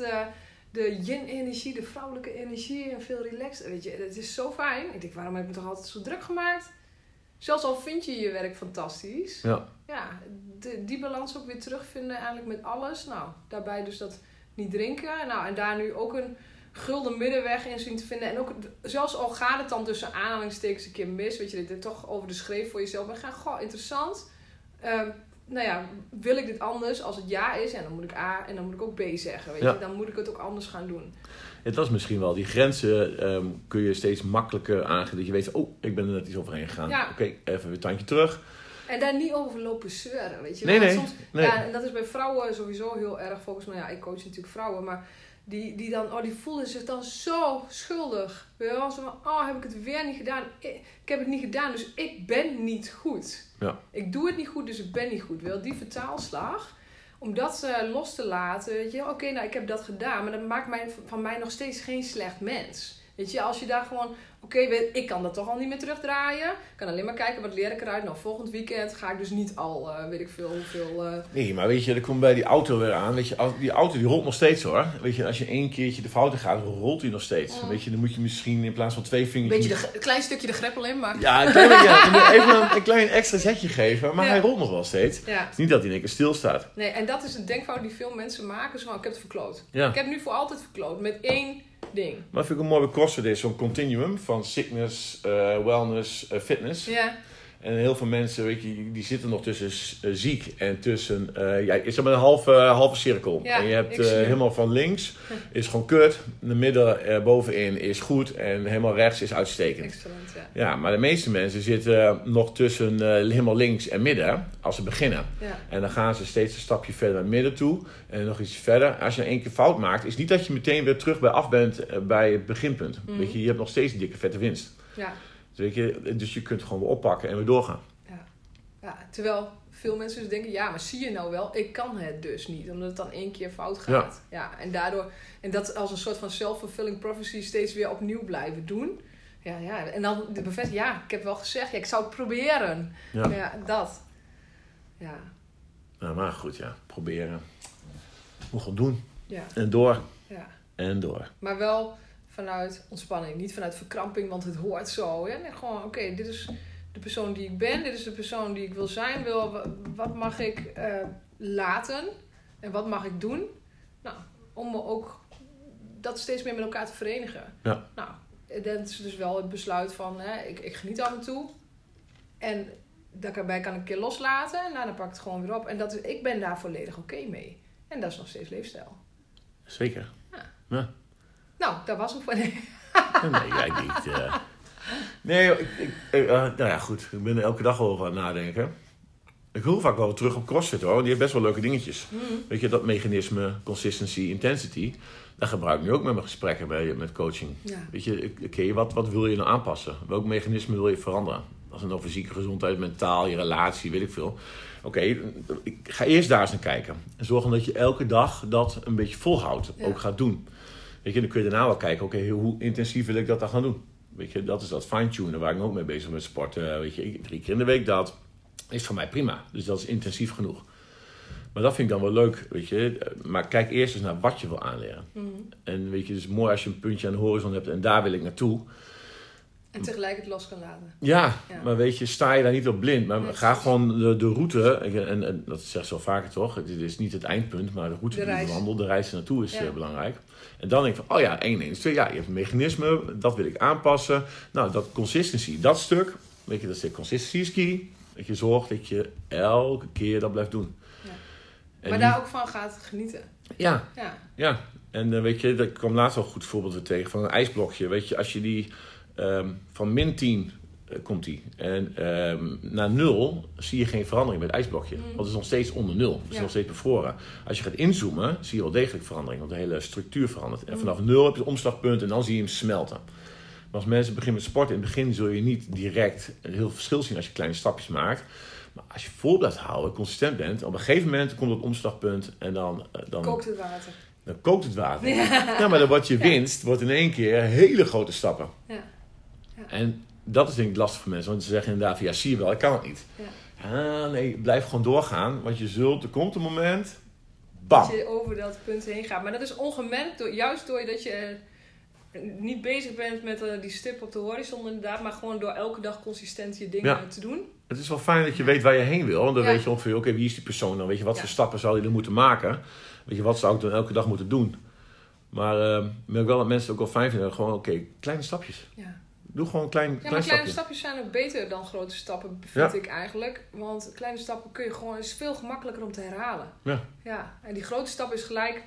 de yin-energie, de vrouwelijke energie. En veel relaxed. Weet je, het is zo fijn. Ik denk, waarom heb ik me toch altijd zo druk gemaakt? Zelfs al vind je je werk fantastisch. Ja. Ja, de, die balans ook weer terugvinden eigenlijk met alles. Nou, daarbij dus dat niet drinken. Nou, en daar nu ook een gulden middenweg in zien te vinden. En ook, zelfs al gaat het dan tussen aanhalingstekens een keer mis, weet je, dit toch over de schreef voor jezelf. En ga, goh, interessant. Ehm, nou ja, wil ik dit anders? Als het ja is, en dan moet ik A en dan moet ik ook B zeggen, weet Ja. je. Dan moet ik het ook anders gaan doen. Het was misschien wel, die grenzen ehm, kun je steeds makkelijker aangeven. Dat je weet, oh, ik ben er net iets overheen gegaan. Ja. Oké, even weer een tandje terug. En daar niet over lopen zeuren, weet je Nee, wel. nee, Soms, nee. Ja, en dat is bij vrouwen sowieso heel erg volgens mij. Ja, ik coach natuurlijk vrouwen, maar die, die dan, oh, die voelen zich dan zo schuldig. Weet je wel, zo van, oh, heb ik het weer niet gedaan? Ik, ik heb het niet gedaan, dus ik ben niet goed. Ja. Ik doe het niet goed, dus ik ben niet goed. Wel, die vertaalslag, om dat eh, los te laten, weet je, oké, nou, ik heb dat gedaan, maar dat maakt mij, van mij nog steeds geen slecht mens. Weet je, als je daar gewoon, oké, ik kan dat toch al niet meer terugdraaien. Ik kan alleen maar kijken, wat leer ik eruit? Nou, volgend weekend ga ik dus niet al, eh, weet ik veel, hoeveel... eh, Nee, maar weet je, dat komt bij die auto weer aan. Weet je, die auto die rolt nog steeds hoor. Weet je, als je één keertje de fouten gaat, rolt hij nog steeds. Weet je, dan moet je misschien in plaats van twee een vingertjes... beetje de, een klein stukje de greppel in, maar... Ja, een klein, ja, even een, een klein extra zetje geven, maar Ja. hij rolt nog wel steeds. Ja. Het is niet dat hij in één keer stilstaat. Nee, en dat is een denkfout die veel mensen maken. Zo van, ik heb het verkloot. Ja. Ik heb het nu voor altijd verkloot. Met één ding. Maar vind ik ook mooi bij CrossFit is zo'n continuum van sickness, eh, wellness, eh, fitness. Ja. En heel veel mensen, weet je, die zitten nog tussen eh, ziek en tussen, eh ja, is maar een halve, halve cirkel. Ja, en je hebt eh, helemaal van links is gewoon kut, de midden eh, bovenin is goed en helemaal rechts is uitstekend. Excellent, ja. Ja, maar de meeste mensen zitten nog tussen eh, helemaal links en midden als ze beginnen. Ja. En dan gaan ze steeds een stapje verder naar het midden toe. En nog iets verder. Als je één keer fout maakt, is niet dat je meteen weer terug bij af bent eh, bij het beginpunt. Mhm. Weet je, je hebt nog steeds een dikke vette winst. Ja. Dus, weet je, dus je kunt gewoon weer oppakken en weer doorgaan. ja. Terwijl veel mensen dus denken, ja, maar zie je nou wel, ik kan het dus niet. Omdat het dan één keer fout gaat. Ja. en daardoor, en dat als een soort van self-fulfilling prophecy steeds weer opnieuw blijven doen. Ja, ja. En dan de bevestiging, ja, ik heb wel gezegd, ja, ik zou het proberen. Ja. Ja, dat. Ja, Nou, maar goed, ja. Proberen. Moet gewoon doen. ja, En door. ja. En door. Maar wel vanuit ontspanning. Niet vanuit verkramping, want het hoort zo. Ja? Nee, gewoon, oké, dit is de persoon die ik ben. Dit is de persoon die ik wil zijn. Wil, wa- wat mag ik eh, laten? En wat mag ik doen? Nou, om me ook dat steeds meer met elkaar te verenigen. Ja. Nou, dat is dus wel het besluit van, hè, ik, ik geniet af en toe. En daarbij kan ik een keer loslaten. En daarna pak ik het gewoon weer op. En dat ik ben daar volledig oké mee. En dat is nog steeds leefstijl. Zeker. Nou, dat was hem voor. Nee. Nee, jij niet. eh. Nee, ik, ik, eh, eh, nou ja, goed. Ik ben er elke dag over aan het nadenken. Ik wil vaak wel terug op CrossFit hoor. Die heeft best wel leuke dingetjes. Weet je, dat mechanisme, consistency, intensity. Dat gebruik ik nu ook met mijn gesprekken bij, met coaching. Ja. Weet je, oké, wat, wat wil je nou aanpassen? Welk mechanisme wil je veranderen? Als het over zieke gezondheid, mentaal, je relatie, weet ik veel. Oké, ik ga eerst daar eens naar kijken. En zorgen dat je elke dag dat een beetje volhoudt. Ja. Ook gaat doen. Weet je, dan kun je daarna wel kijken, oké, hoe intensief wil ik dat dan gaan doen? Weet je, dat is dat fine-tunen waar ik ook mee bezig ben met sporten. Weet je, drie keer in de week dat is voor mij prima. Dus dat is intensief genoeg. Maar dat vind ik dan wel leuk, weet je. Maar kijk eerst eens naar wat je wil aanleren. Mhm. En weet je, het is mooi als je een puntje aan de horizon hebt en daar wil ik naartoe. En tegelijk het los kan laten. Ja, Ja. maar weet je, sta je daar niet op blind. Maar Nee, ga gewoon de, de route, en, en dat zeg ik zo vaker toch, het is niet het eindpunt, maar de route De die je reis. bewandelt, de reis er naartoe is Ja. eh, belangrijk. En dan denk ik van, oh ja, 1, 1, 2, ja, je hebt een mechanisme, dat wil ik aanpassen. Nou, dat consistency, dat stuk, weet je, dat is de consistency is key. Dat je zorgt dat je elke keer dat blijft doen. Ja. Maar daar ook van gaat genieten. Ja, Ja. ja, en eh, weet je, dat kwam laatst al een goed voorbeeld weer tegen van een ijsblokje. Weet je, als je die ehm, van min 10 eh, komt die en ehm, naar 0 zie je geen verandering bij het ijsblokje. Want het is nog steeds onder 0, het is Ja. nog steeds bevroren. Als je gaat inzoomen, zie je wel degelijk verandering, want de hele structuur verandert. En vanaf 0 heb je het omslagpunt en dan zie je hem smelten. Maar als mensen beginnen met sporten, in het begin zul je niet direct een heel verschil zien als je kleine stapjes maakt. Maar als je vol blijft houden, consistent bent, op een gegeven moment komt het omslagpunt en dan, eh, dan Kookt het water. dan kookt het water. Ja, maar dan wordt je winst wordt in één keer hele grote stappen. Ja. En dat is denk ik lastig voor mensen. Want ze zeggen inderdaad van, ja, zie je wel, ik kan het niet. Ja. Ah, nee, blijf gewoon doorgaan. Want je zult, er komt een moment, bam. Dat je over dat punt heen gaat. Maar dat is ongemerkt, door, juist doordat je eh, niet bezig bent met eh, die stip op de horizon inderdaad. Maar gewoon door elke dag consistent je dingen Ja. te doen. Het is wel fijn dat je weet waar je heen wil. Want dan Ja. weet je ongeveer, oké, wie is die persoon dan? Weet je, wat Ja. voor stappen zou je er moeten maken? Weet je, wat zou ik dan elke dag moeten doen? Maar eh, ik merk wel dat mensen het ook wel fijn vinden. Gewoon, oké, kleine stapjes. Ja. Doe gewoon een klein, Ja, klein maar kleine stapje. stapjes zijn ook beter dan grote stappen, vind Ja. ik eigenlijk. Want kleine stappen kun je gewoon, is veel gemakkelijker om te herhalen. Ja. Ja, en die grote stap is gelijk,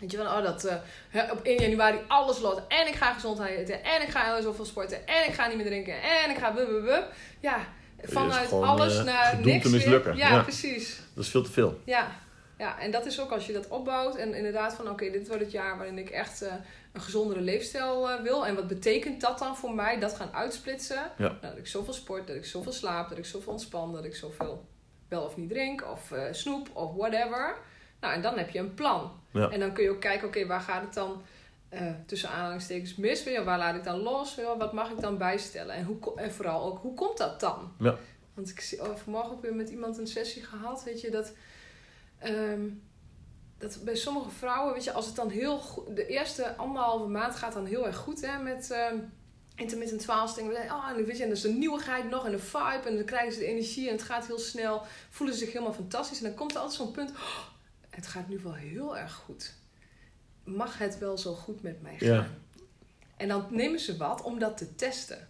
weet je wel, oh, dat eh, op 1 januari alles lot. En ik ga gezond eten, en ik ga zoveel sporten, en ik ga niet meer drinken, en ik ga bub, bub, bub. Ja, Vanuit gewoon, alles eh, naar niks te mislukken. Ja, Ja. precies. Dat is veel te veel. Ja. ja, en dat is ook als je dat opbouwt. En inderdaad van, oké, dit wordt het jaar waarin ik echt eh, een gezondere leefstijl eh, wil. En wat betekent dat dan voor mij? Dat gaan uitsplitsen. Ja. Nou, dat ik zoveel sport, dat ik zoveel slaap, dat ik zoveel ontspan, dat ik zoveel wel of niet drink, of eh, snoep, of whatever. Nou, en dan heb je een plan. Ja. En dan kun je ook kijken, oké, waar gaat het dan eh, tussen aanhalingstekens mis? Weet je, Waar laat ik dan los? Weet je, Wat mag ik dan bijstellen? En, hoe, en vooral ook, hoe komt dat dan? Ja. Want ik zie oh, vanmorgen ook weer met iemand een sessie gehad, weet je, dat... ehm, dat bij sommige vrouwen, weet je, als het dan heel goed... De eerste anderhalve maand gaat dan heel erg goed, hè, met... ehm, intermittent fasting. Oh, en, weet je, en er is een nieuwigheid nog en een vibe. En dan krijgen ze de energie en het gaat heel snel. Voelen ze zich helemaal fantastisch. En dan komt er altijd zo'n punt. "Oh, het gaat nu wel heel erg goed. Mag het wel zo goed met mij gaan? Ja. En dan nemen ze wat om dat te testen.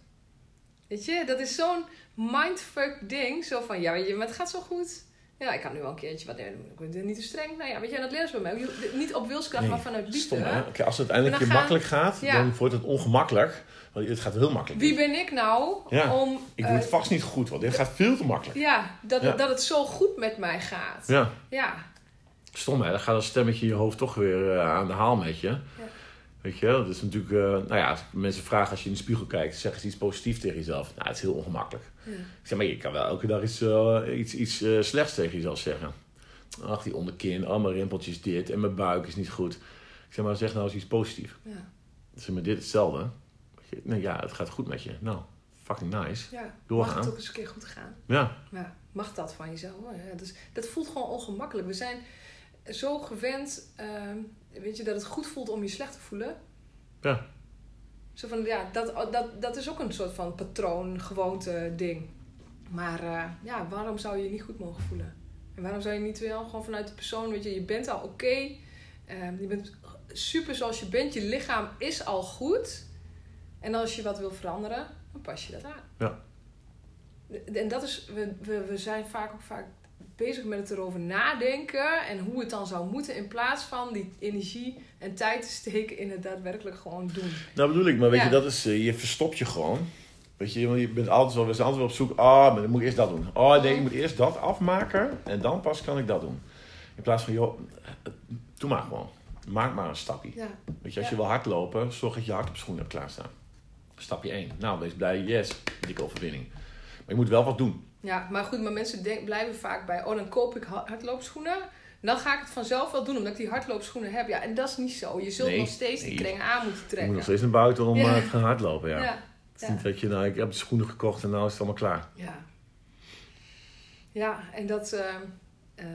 Weet je, dat is zo'n mindfuck ding. Zo van, ja, maar het gaat zo goed. Ja, ik kan nu wel een keertje wat ben niet te streng. Nou ja, weet je, dat leren ze bij mij. Je- Niet op wilskracht, Nee, maar vanuit liefde. Stom, hè? Als het uiteindelijk gaan- makkelijk gaat, Ja. dan wordt het ongemakkelijk. Want het gaat heel makkelijk. Wie ben ik nou Ja, om... Ik doe eh, het vast niet goed, want dit gaat veel te makkelijk. Ja, dat, Ja. dat het zo goed met mij gaat. Ja, Ja. stom hè. Dan gaat een stemmetje in je hoofd toch weer eh, aan de haal met je. Weet je, dat is natuurlijk... eh, nou ja, als mensen vragen als je in de spiegel kijkt, zeggen ze iets positiefs tegen jezelf. Nou, het is heel ongemakkelijk. Ja. Ik zeg, maar je kan wel elke dag iets, eh, iets, iets eh, slechts tegen jezelf zeggen. Ach, die onderkin, oh, mijn rimpeltjes dit en mijn buik is niet goed. Ik zeg maar, zeg nou eens iets positiefs. Ja. Zeg maar, dit hetzelfde. Je, Nou ja, het gaat goed met je. Nou, fucking nice. ja. Doorgaan. Mag het ook eens een keer goed gaan? Ja, Ja. Mag dat van jezelf? Ja, dus, dat voelt gewoon ongemakkelijk. We zijn zo gewend, ehm, weet je, dat het goed voelt om je slecht te voelen. Ja. Zo van, ja, dat, dat, dat is ook een soort van patroon, gewoonte ding. Maar eh, ja, waarom zou je je niet goed mogen voelen? En waarom zou je niet wel gewoon vanuit de persoon, weet je, je bent al oké. ehm, je bent super zoals je bent. Je lichaam is al goed. En als je wat wil veranderen, dan pas je dat aan. Ja. En dat is, we, we, we zijn vaak ook vaak bezig met het erover nadenken en hoe het dan zou moeten, in plaats van die energie en tijd te steken in het daadwerkelijk gewoon doen. Nou bedoel ik, maar weet Ja. je, dat is, eh, je verstopt je gewoon. Weet je, je bent altijd wel, we zijn altijd wel op zoek, ah, maar dan moet ik eerst dat doen. Oh nee, ik moet eerst dat afmaken en dan pas kan ik dat doen. In plaats van, joh, eh, doe maar gewoon. Maak maar een stapje. Ja, Weet je, als Ja. je wil hardlopen, zorg dat je hard op schoenen hebt klaarstaan. Stapje 1. Nou, wees blij, yes, dikke overwinning. Maar je moet wel wat doen. Ja maar goed, maar mensen denk- blijven vaak bij, oh dan koop ik ha- hardloopschoenen. En dan ga ik het vanzelf wel doen, omdat ik die hardloopschoenen heb. Ja, en dat is niet zo. Je zult Nee, nog steeds die nee. kringen aan moeten Je trekken. moet nog steeds naar buiten om Ja. eh, te gaan hardlopen, ja. ja. Het is niet dat je, nou, ik heb de schoenen gekocht en nou is het allemaal klaar. Ja. Ja, en dat, eh, eh,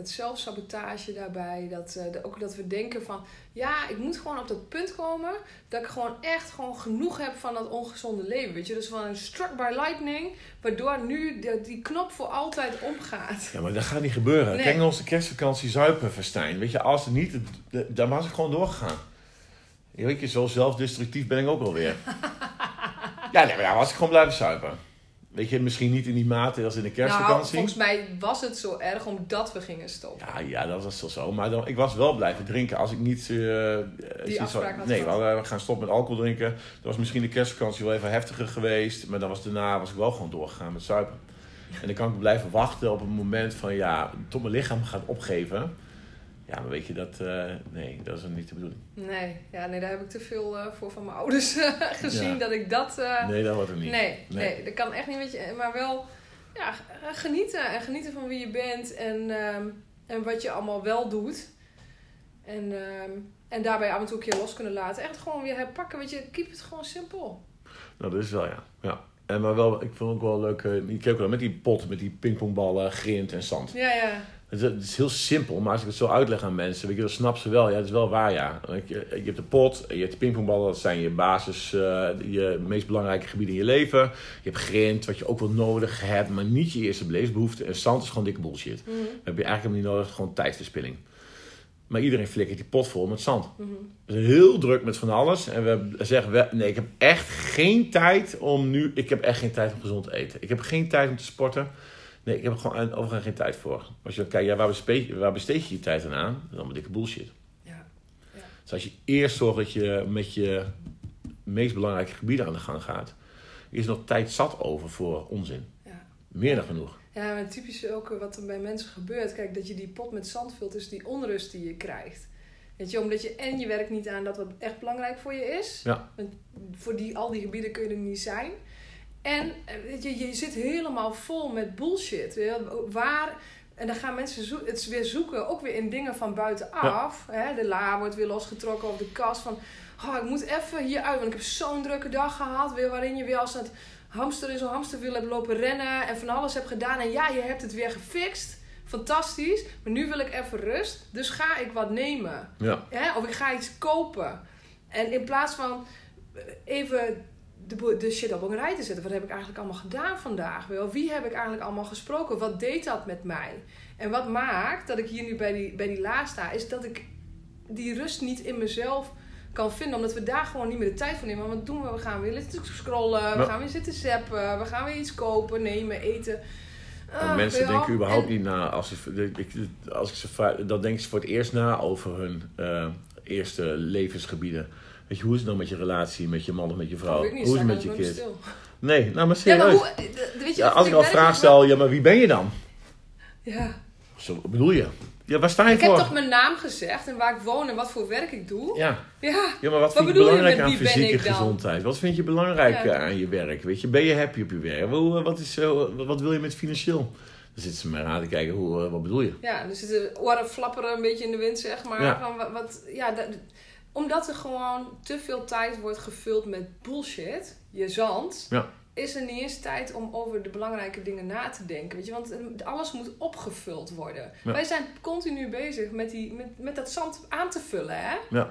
dat zelfsabotage daarbij, dat, eh, de- ook dat we denken van, ja, ik moet gewoon op dat punt komen dat ik gewoon echt gewoon genoeg heb van dat ongezonde leven, weet je. Dus van een struck by lightning, waardoor nu de- die knop voor altijd omgaat. Ja, maar dat gaat niet gebeuren. Nee. Kijk naar onze kerstvakantie Zuipenfestijn. Weet je, als het niet, d- daar was ik gewoon doorgegaan. Ja, Weet je, zo zelfdestructief ben ik ook alweer. ja, nee, maar ja, was ik gewoon blijven zuipen. Weet je, misschien niet in die mate als in de Nou, kerstvakantie. volgens mij was het zo erg omdat we gingen stoppen. Ja, ja, dat was wel zo. Maar dan, ik was wel blijven drinken als ik niet... eh, zoiets afspraak had Nee, we, we gaan stoppen met alcohol drinken. Dat was misschien de kerstvakantie wel even heftiger geweest. Maar dan was daarna was ik wel gewoon doorgegaan met zuipen. En dan kan ik blijven wachten op een moment van... Ja, tot mijn lichaam gaat opgeven. Ja, maar weet je, dat... eh, nee, dat is niet de bedoeling. Nee, ja, nee, daar heb ik te veel eh, voor van mijn ouders eh, gezien Ja. dat ik dat... Nee, dat wordt het niet. Nee, nee. Nee. dat kan echt niet met je. Maar wel ja, genieten. En genieten van wie je bent en, ehm, en wat je allemaal wel doet. En, ehm, en daarbij af en toe een keer los kunnen laten. Echt gewoon weer herpakken. Weet je, keep het gewoon simpel. Nou, dat is wel, ja. ja. En maar wel, ik vond ook wel leuk... ik keek ook wel met die pot, met die pingpongballen, grind en zand. Ja, ja. Het is, het is heel simpel, maar als ik het zo uitleg aan mensen, weet je, dan snappen ze wel. Ja, het is wel waar, ja. Je, je hebt de pot, je hebt de pingpongballen, dat zijn je basis, eh, je meest belangrijke gebieden in je leven. Je hebt grind, wat je ook wel nodig hebt, maar niet je eerste beleefsbehoefte. En zand is gewoon dikke bullshit. Dat heb je eigenlijk helemaal niet nodig, gewoon tijdverspilling. Maar iedereen flikkert die pot vol met zand. mhm. We zijn heel druk met van alles. En we zeggen, we, nee, ik heb echt geen tijd om nu... Ik heb echt geen tijd om gezond te eten. Ik heb geen tijd om te sporten. Nee, ik heb er gewoon overigens geen tijd voor. Als je dan kijkt, ja, waar, besteed, je- waar besteed je je tijd aan aan? Is allemaal dikke bullshit. Ja. Dus als je eerst zorgt dat je met je meest belangrijke gebieden aan de gang gaat... is er nog tijd zat over voor onzin. Ja. Meer dan genoeg. Ja, maar typisch ook wat er bij mensen gebeurt. Kijk, dat je die pot met zand vult, is die onrust die je krijgt. Weet je, omdat je en je werkt niet aan dat wat echt belangrijk voor je is. Ja. Want voor die, al die gebieden kun je er niet zijn. En eh, je, je zit helemaal vol met bullshit. Je, Waar, en dan gaan mensen zo, het weer zoeken, ook weer in dingen van buitenaf. Hè? De la wordt weer losgetrokken of de kast van... Oh, ik moet even hieruit, want ik heb zo'n drukke dag gehad. Weer waarin je weer als het hamster in zo'n hamsterwiel hebt lopen rennen en van alles hebt gedaan. En ja, je hebt het weer gefixt. Fantastisch. Maar nu wil ik even rust. Dus ga ik wat nemen. Ja. Hè? Of ik ga iets kopen. En in plaats van even de, de shit op een rij te zetten. Wat heb ik eigenlijk allemaal gedaan vandaag? Wel, Wie heb ik eigenlijk allemaal gesproken? Wat deed dat met mij? En wat maakt dat ik hier nu bij die, bij die la sta, is dat ik die rust niet in mezelf kan vinden. Omdat we daar gewoon niet meer de tijd voor nemen. Want wat doen we? We gaan weer zitten scrollen. We gaan weer zitten zappen. We gaan weer iets kopen, nemen, eten. En Ah, mensen denken überhaupt En- niet na. Als, ik, als ik ze vraag, dan denken ze voor het eerst na over hun eh, eerste levensgebieden. Weet je, hoe is het dan met je relatie, met je man of met je vrouw? Ik niet, hoe is het met je kind? Nee, nou maar Ja, serieus. maar hoe, eh, weet je, Ja, als ik al vraag stel, ja, maar wie ben je dan? Ja. Zo wat bedoel je? Ja, waar sta je Ik voor? heb toch mijn naam gezegd en waar ik woon en wat voor werk ik doe. Ja. Ja. ja, maar wat, vind je je belangrijk met aan fysieke ik dan? gezondheid? Wat vind je belangrijk Ja. eh, aan je werk? Weet je, ben je happy op je werk? Hoe, wat, is, eh, wat wil je met financieel? Dan zitten ze mij aan te kijken, hoe, eh, wat bedoel je? Ja, er zitten oren flapperen een beetje in de wind, zeg maar. Ja. Van wat- ja, dat- omdat er gewoon te veel tijd wordt gevuld met bullshit, je zand, Ja. is er niet eens tijd om over de belangrijke dingen na te denken. Weet je? Want eh, alles moet opgevuld worden. Ja. Wij zijn continu bezig met, die, met, met dat zand aan te vullen, hè? Ja.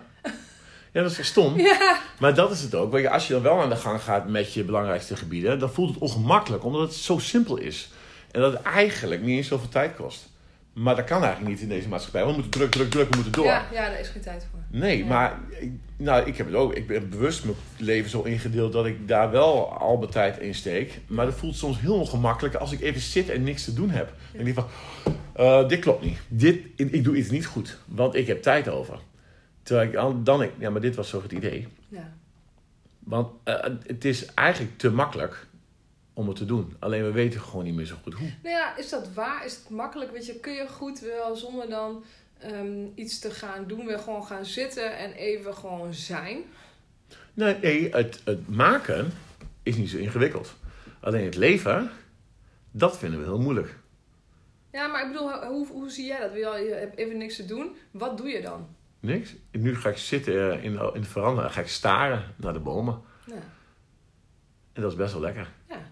Ja, dat is stom. Ja. Maar dat is het ook. Als je dan wel aan de gang gaat met je belangrijkste gebieden, dan voelt het ongemakkelijk, omdat het zo simpel is. En dat het eigenlijk niet eens zoveel tijd kost. Maar dat kan eigenlijk niet in deze maatschappij. want We moeten druk, druk, druk, we moeten door. Ja, ja, daar is geen tijd voor. Nee, Ja. maar ik, nou, ik heb het ook. Ik ben bewust mijn leven zo ingedeeld dat ik daar wel al mijn tijd in steek. Maar dat voelt soms heel ongemakkelijk als ik even zit en niks te doen heb. En ik denk van, eh, dit klopt niet. Dit, ik, ik doe iets niet goed, want ik heb tijd over. Terwijl ik dan, dan ik, ja, maar dit was toch het idee. Ja. Want eh, het is eigenlijk te makkelijk om het te doen. Alleen we weten gewoon niet meer zo goed hoe. Nou ja, is dat waar? Is het makkelijk? Weet je, kun je goed wel zonder dan ehm, iets te gaan doen, weer gewoon gaan zitten en even gewoon zijn? Nee, het, het maken is niet zo ingewikkeld. Alleen het leven, dat vinden we heel moeilijk. Ja, maar ik bedoel, hoe, hoe zie jij dat? Wil je, hebt even niks te doen. Wat doe je dan? Niks. Nu ga ik zitten eh, in, in de veranda en ga ik staren naar de bomen. Ja. En dat is best wel lekker. Ja,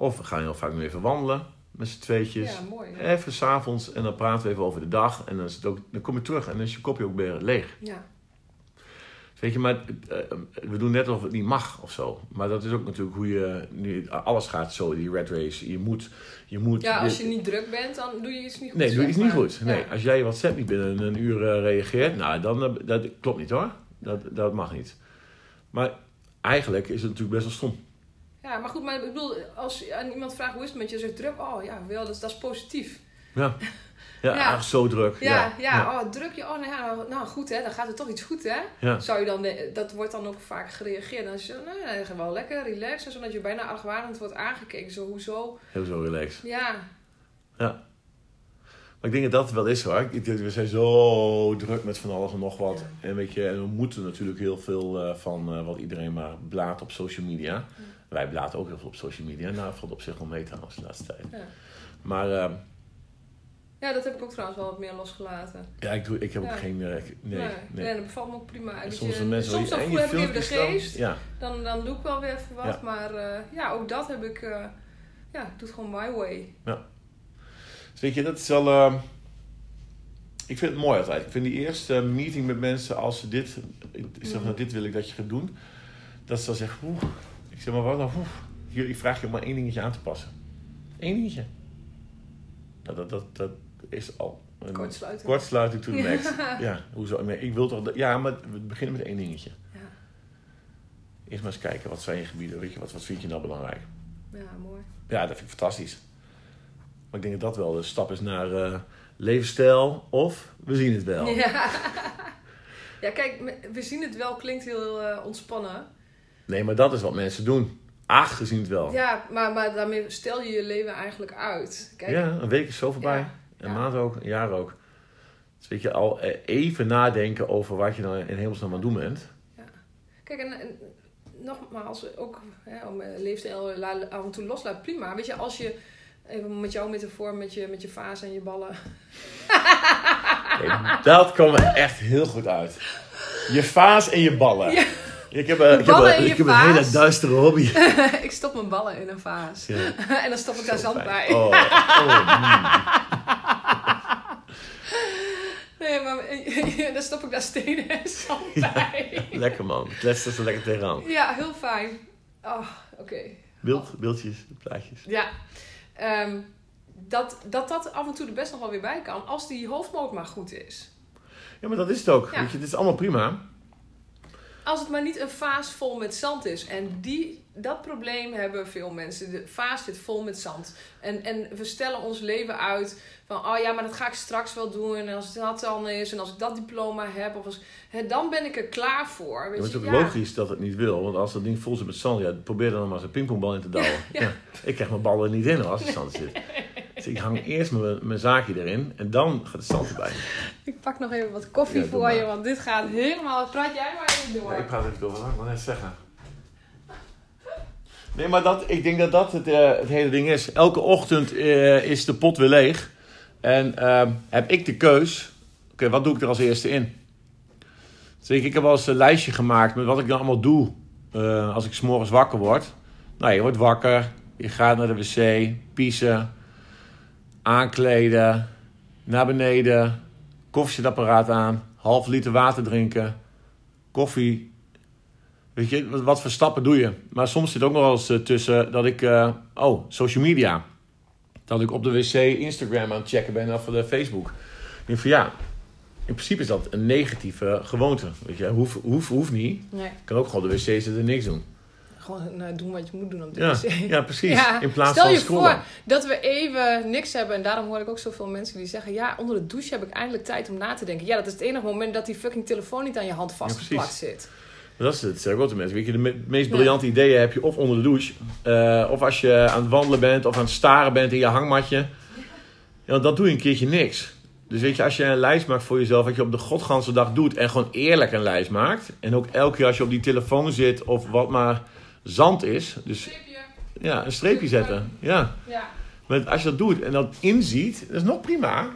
Of we gaan heel vaak nu even wandelen met z'n tweetjes. ja mooi. Ja. Even s'avonds en dan praten we even over de dag. En dan, is het ook, dan kom je terug en dan is je kopje ook weer leeg. ja. Weet je, maar eh, we doen net alsof het niet mag of zo. Maar dat is ook natuurlijk hoe je nu... Alles gaat zo, die red race. Je moet... Je moet ja, als dit- je niet druk bent, dan doe je iets niet goed. Nee, doe zeg iets niet goed. Nee, Ja. als jij je WhatsApp niet binnen een uur eh, reageert, nou, dan eh, dat klopt niet hoor. Dat, dat mag niet. Maar eigenlijk is het natuurlijk best wel stom. Ja, maar goed, maar ik bedoel, als aan iemand vraagt hoe is het met je, zegt druk. Oh ja, wel, dat, is- dat is positief. Ja, ja, Ja. ach, zo druk. Ja, ja, ja. oh druk je. Oh, nou, ja, nou goed hè, dan gaat er toch iets goed hè. ja. Zou je dan, de- dat wordt dan ook vaak gereageerd. Dan is je, nou ja, gewoon wel lekker, relax. En zodat je bijna argwanend wordt aangekeken. Zo, hoezo? Heel zo relaxed. Ja, Maar ik denk dat dat wel is hoor. Ik denk, we zijn zo druk met van alles en nog wat. Ja. En, weet je, en we moeten natuurlijk heel veel eh, van eh, wat iedereen maar blaat op social media. Wij blaten ook heel veel op social media. Nou, valt op zich wel mee trouwens de laatste tijd. ja. Maar eh, ja, dat heb ik ook trouwens wel wat meer losgelaten. ja, ik, doe, ik heb Ja. ook geen... eh, ik- nee, nee. nee, dat bevalt me ook prima. En soms je, mensen soms wel- dan heb ik even de filmpjes dan- geest. Ja, Dan, dan doe ik wel weer even wat. Ja. Maar eh, ja, ook dat heb ik... eh, ja, ik doe het gewoon my way. Dus weet je, dat is wel... eh, ik vind het mooi altijd. Ik vind die eerste meeting met mensen, als ze dit... Ik zeg, nou, dit wil ik dat je gaat doen. Dat ze dan zeggen, oeh. Ik zeg, maar wat? Oeh. Hier, ik vraag je om maar één dingetje aan te passen. Eén dingetje. Nou, dat, dat, dat is al... Een Kortsluiten. Kortsluiting to the Ja. max. Ja, hoezo? Nee, ik wil toch... Ja, maar we beginnen met één dingetje. Ja, Eerst maar eens kijken, wat zijn je gebieden? Weet je, wat, wat vind je nou belangrijk? ja, mooi. Ja, dat vind ik fantastisch. Maar ik denk dat dat wel de stap is naar eh, levensstijl of we zien het wel. Ja. ja, kijk, we zien het wel, klinkt heel eh, ontspannen. Nee, maar dat is wat mensen doen. Ach, gezien het wel. Ja, Ja, maar, maar daarmee stel je je leven eigenlijk uit. Kijk, een week is zo voorbij. Ja, Een ja. maand ook, een jaar ook. Dus weet je, al eh, even nadenken over wat je nou in hemelsnaam aan het doen bent. Kijk, en, en nogmaals, ook hè, om eh, leefstijl la- af en toe loslaat, prima. Weet je, als je, even met jouw metafoor, met je, met je vaas en je ballen. Kijk, dat kwam er echt heel goed uit. Je vaas en je ballen. Ja. Ik heb, een, ik heb, je ik heb een hele duistere hobby. ik stop mijn ballen in een vaas. Ja, en dan stop ik daar zand bij. Oh, oh, mm. Nee, maar dan stop ik daar stenen en zand bij. Lekker man. Klets er zo lekker tegenaan. Ja, heel fijn. Oh, oké. Beeld, beeldjes, plaatjes. Ja. Ehm, dat, dat dat af en toe er best nog wel weer bij kan. Als die hoofdmoot maar goed is. Ja, maar dat is het ook. Ja. Weet je, het is allemaal prima. Als het maar niet een vaas vol met zand is. En die, dat probleem hebben veel mensen. De vaas zit vol met zand. En, en we stellen ons leven uit van... Oh ja, maar dat ga ik straks wel doen. En als het dat dan is. En als ik dat diploma heb. Of als, hè, dan ben ik er klaar voor. Weet het is ook logisch dat het niet wil. Want als dat ding vol zit met zand, ja, probeer dan maar eens een pingpongbal in te douwen. Ja. Ik krijg mijn ballen niet in als er zand zit. Dus ik hang eerst mijn, mijn zaakje erin en dan gaat het zand erbij. Ik pak nog even wat koffie voor je. Want dit gaat helemaal... Praat jij maar even door. Ik praat even door, wat wil ik net zeggen? Nee, maar dat, ik denk dat dat het, eh, het hele ding is. Elke ochtend eh, is de pot weer leeg. En ehm, heb ik de keus. Oké, wat doe ik er als eerste in? Dus ik, heb wel eens een lijstje gemaakt met wat ik dan allemaal doe eh, als ik s'morgens wakker word. Nou, je wordt wakker, je gaat naar de wc, piezen, aankleden, naar beneden, koffiezetapparaat aan, half liter water drinken, koffie. Weet je, wat, voor stappen doe je? Maar soms zit ook nog wel eens eh, tussen dat ik, eh, oh, social media. Dat ik op de wc Instagram aan het checken ben of de Facebook. Ik denk van ja, in principe is dat een negatieve gewoonte. Weet je, hoeft hoeft hoeft niet. Nee, Ik kan ook gewoon op de wc zitten en niks doen. gewoon eh, doen wat je moet doen op de Ja, wc. ja precies. Ja, In plaats Stel van je scrollen. voor dat we even niks hebben. En daarom hoor ik ook zoveel mensen die zeggen... Ja, onder de douche heb ik eindelijk tijd om na te denken. Ja, dat is het enige moment dat die fucking telefoon niet aan je hand vastgeplakt zit. Dat is het, zeg ook mensen. Weet je, de me- meest briljante ideeën heb je of onder de douche, eh, of als je aan het wandelen bent, of aan het staren bent in je hangmatje. Ja, dan doe je een keertje niks. Dus weet je, als je een lijst maakt voor jezelf, wat je op de godganse dag doet, en gewoon eerlijk een lijst maakt. En ook elke keer als je op die telefoon zit, of wat maar zand is, dus ja, een streepje zetten. Ja. Ja. Maar als je dat doet en dat inziet, dat is nog prima.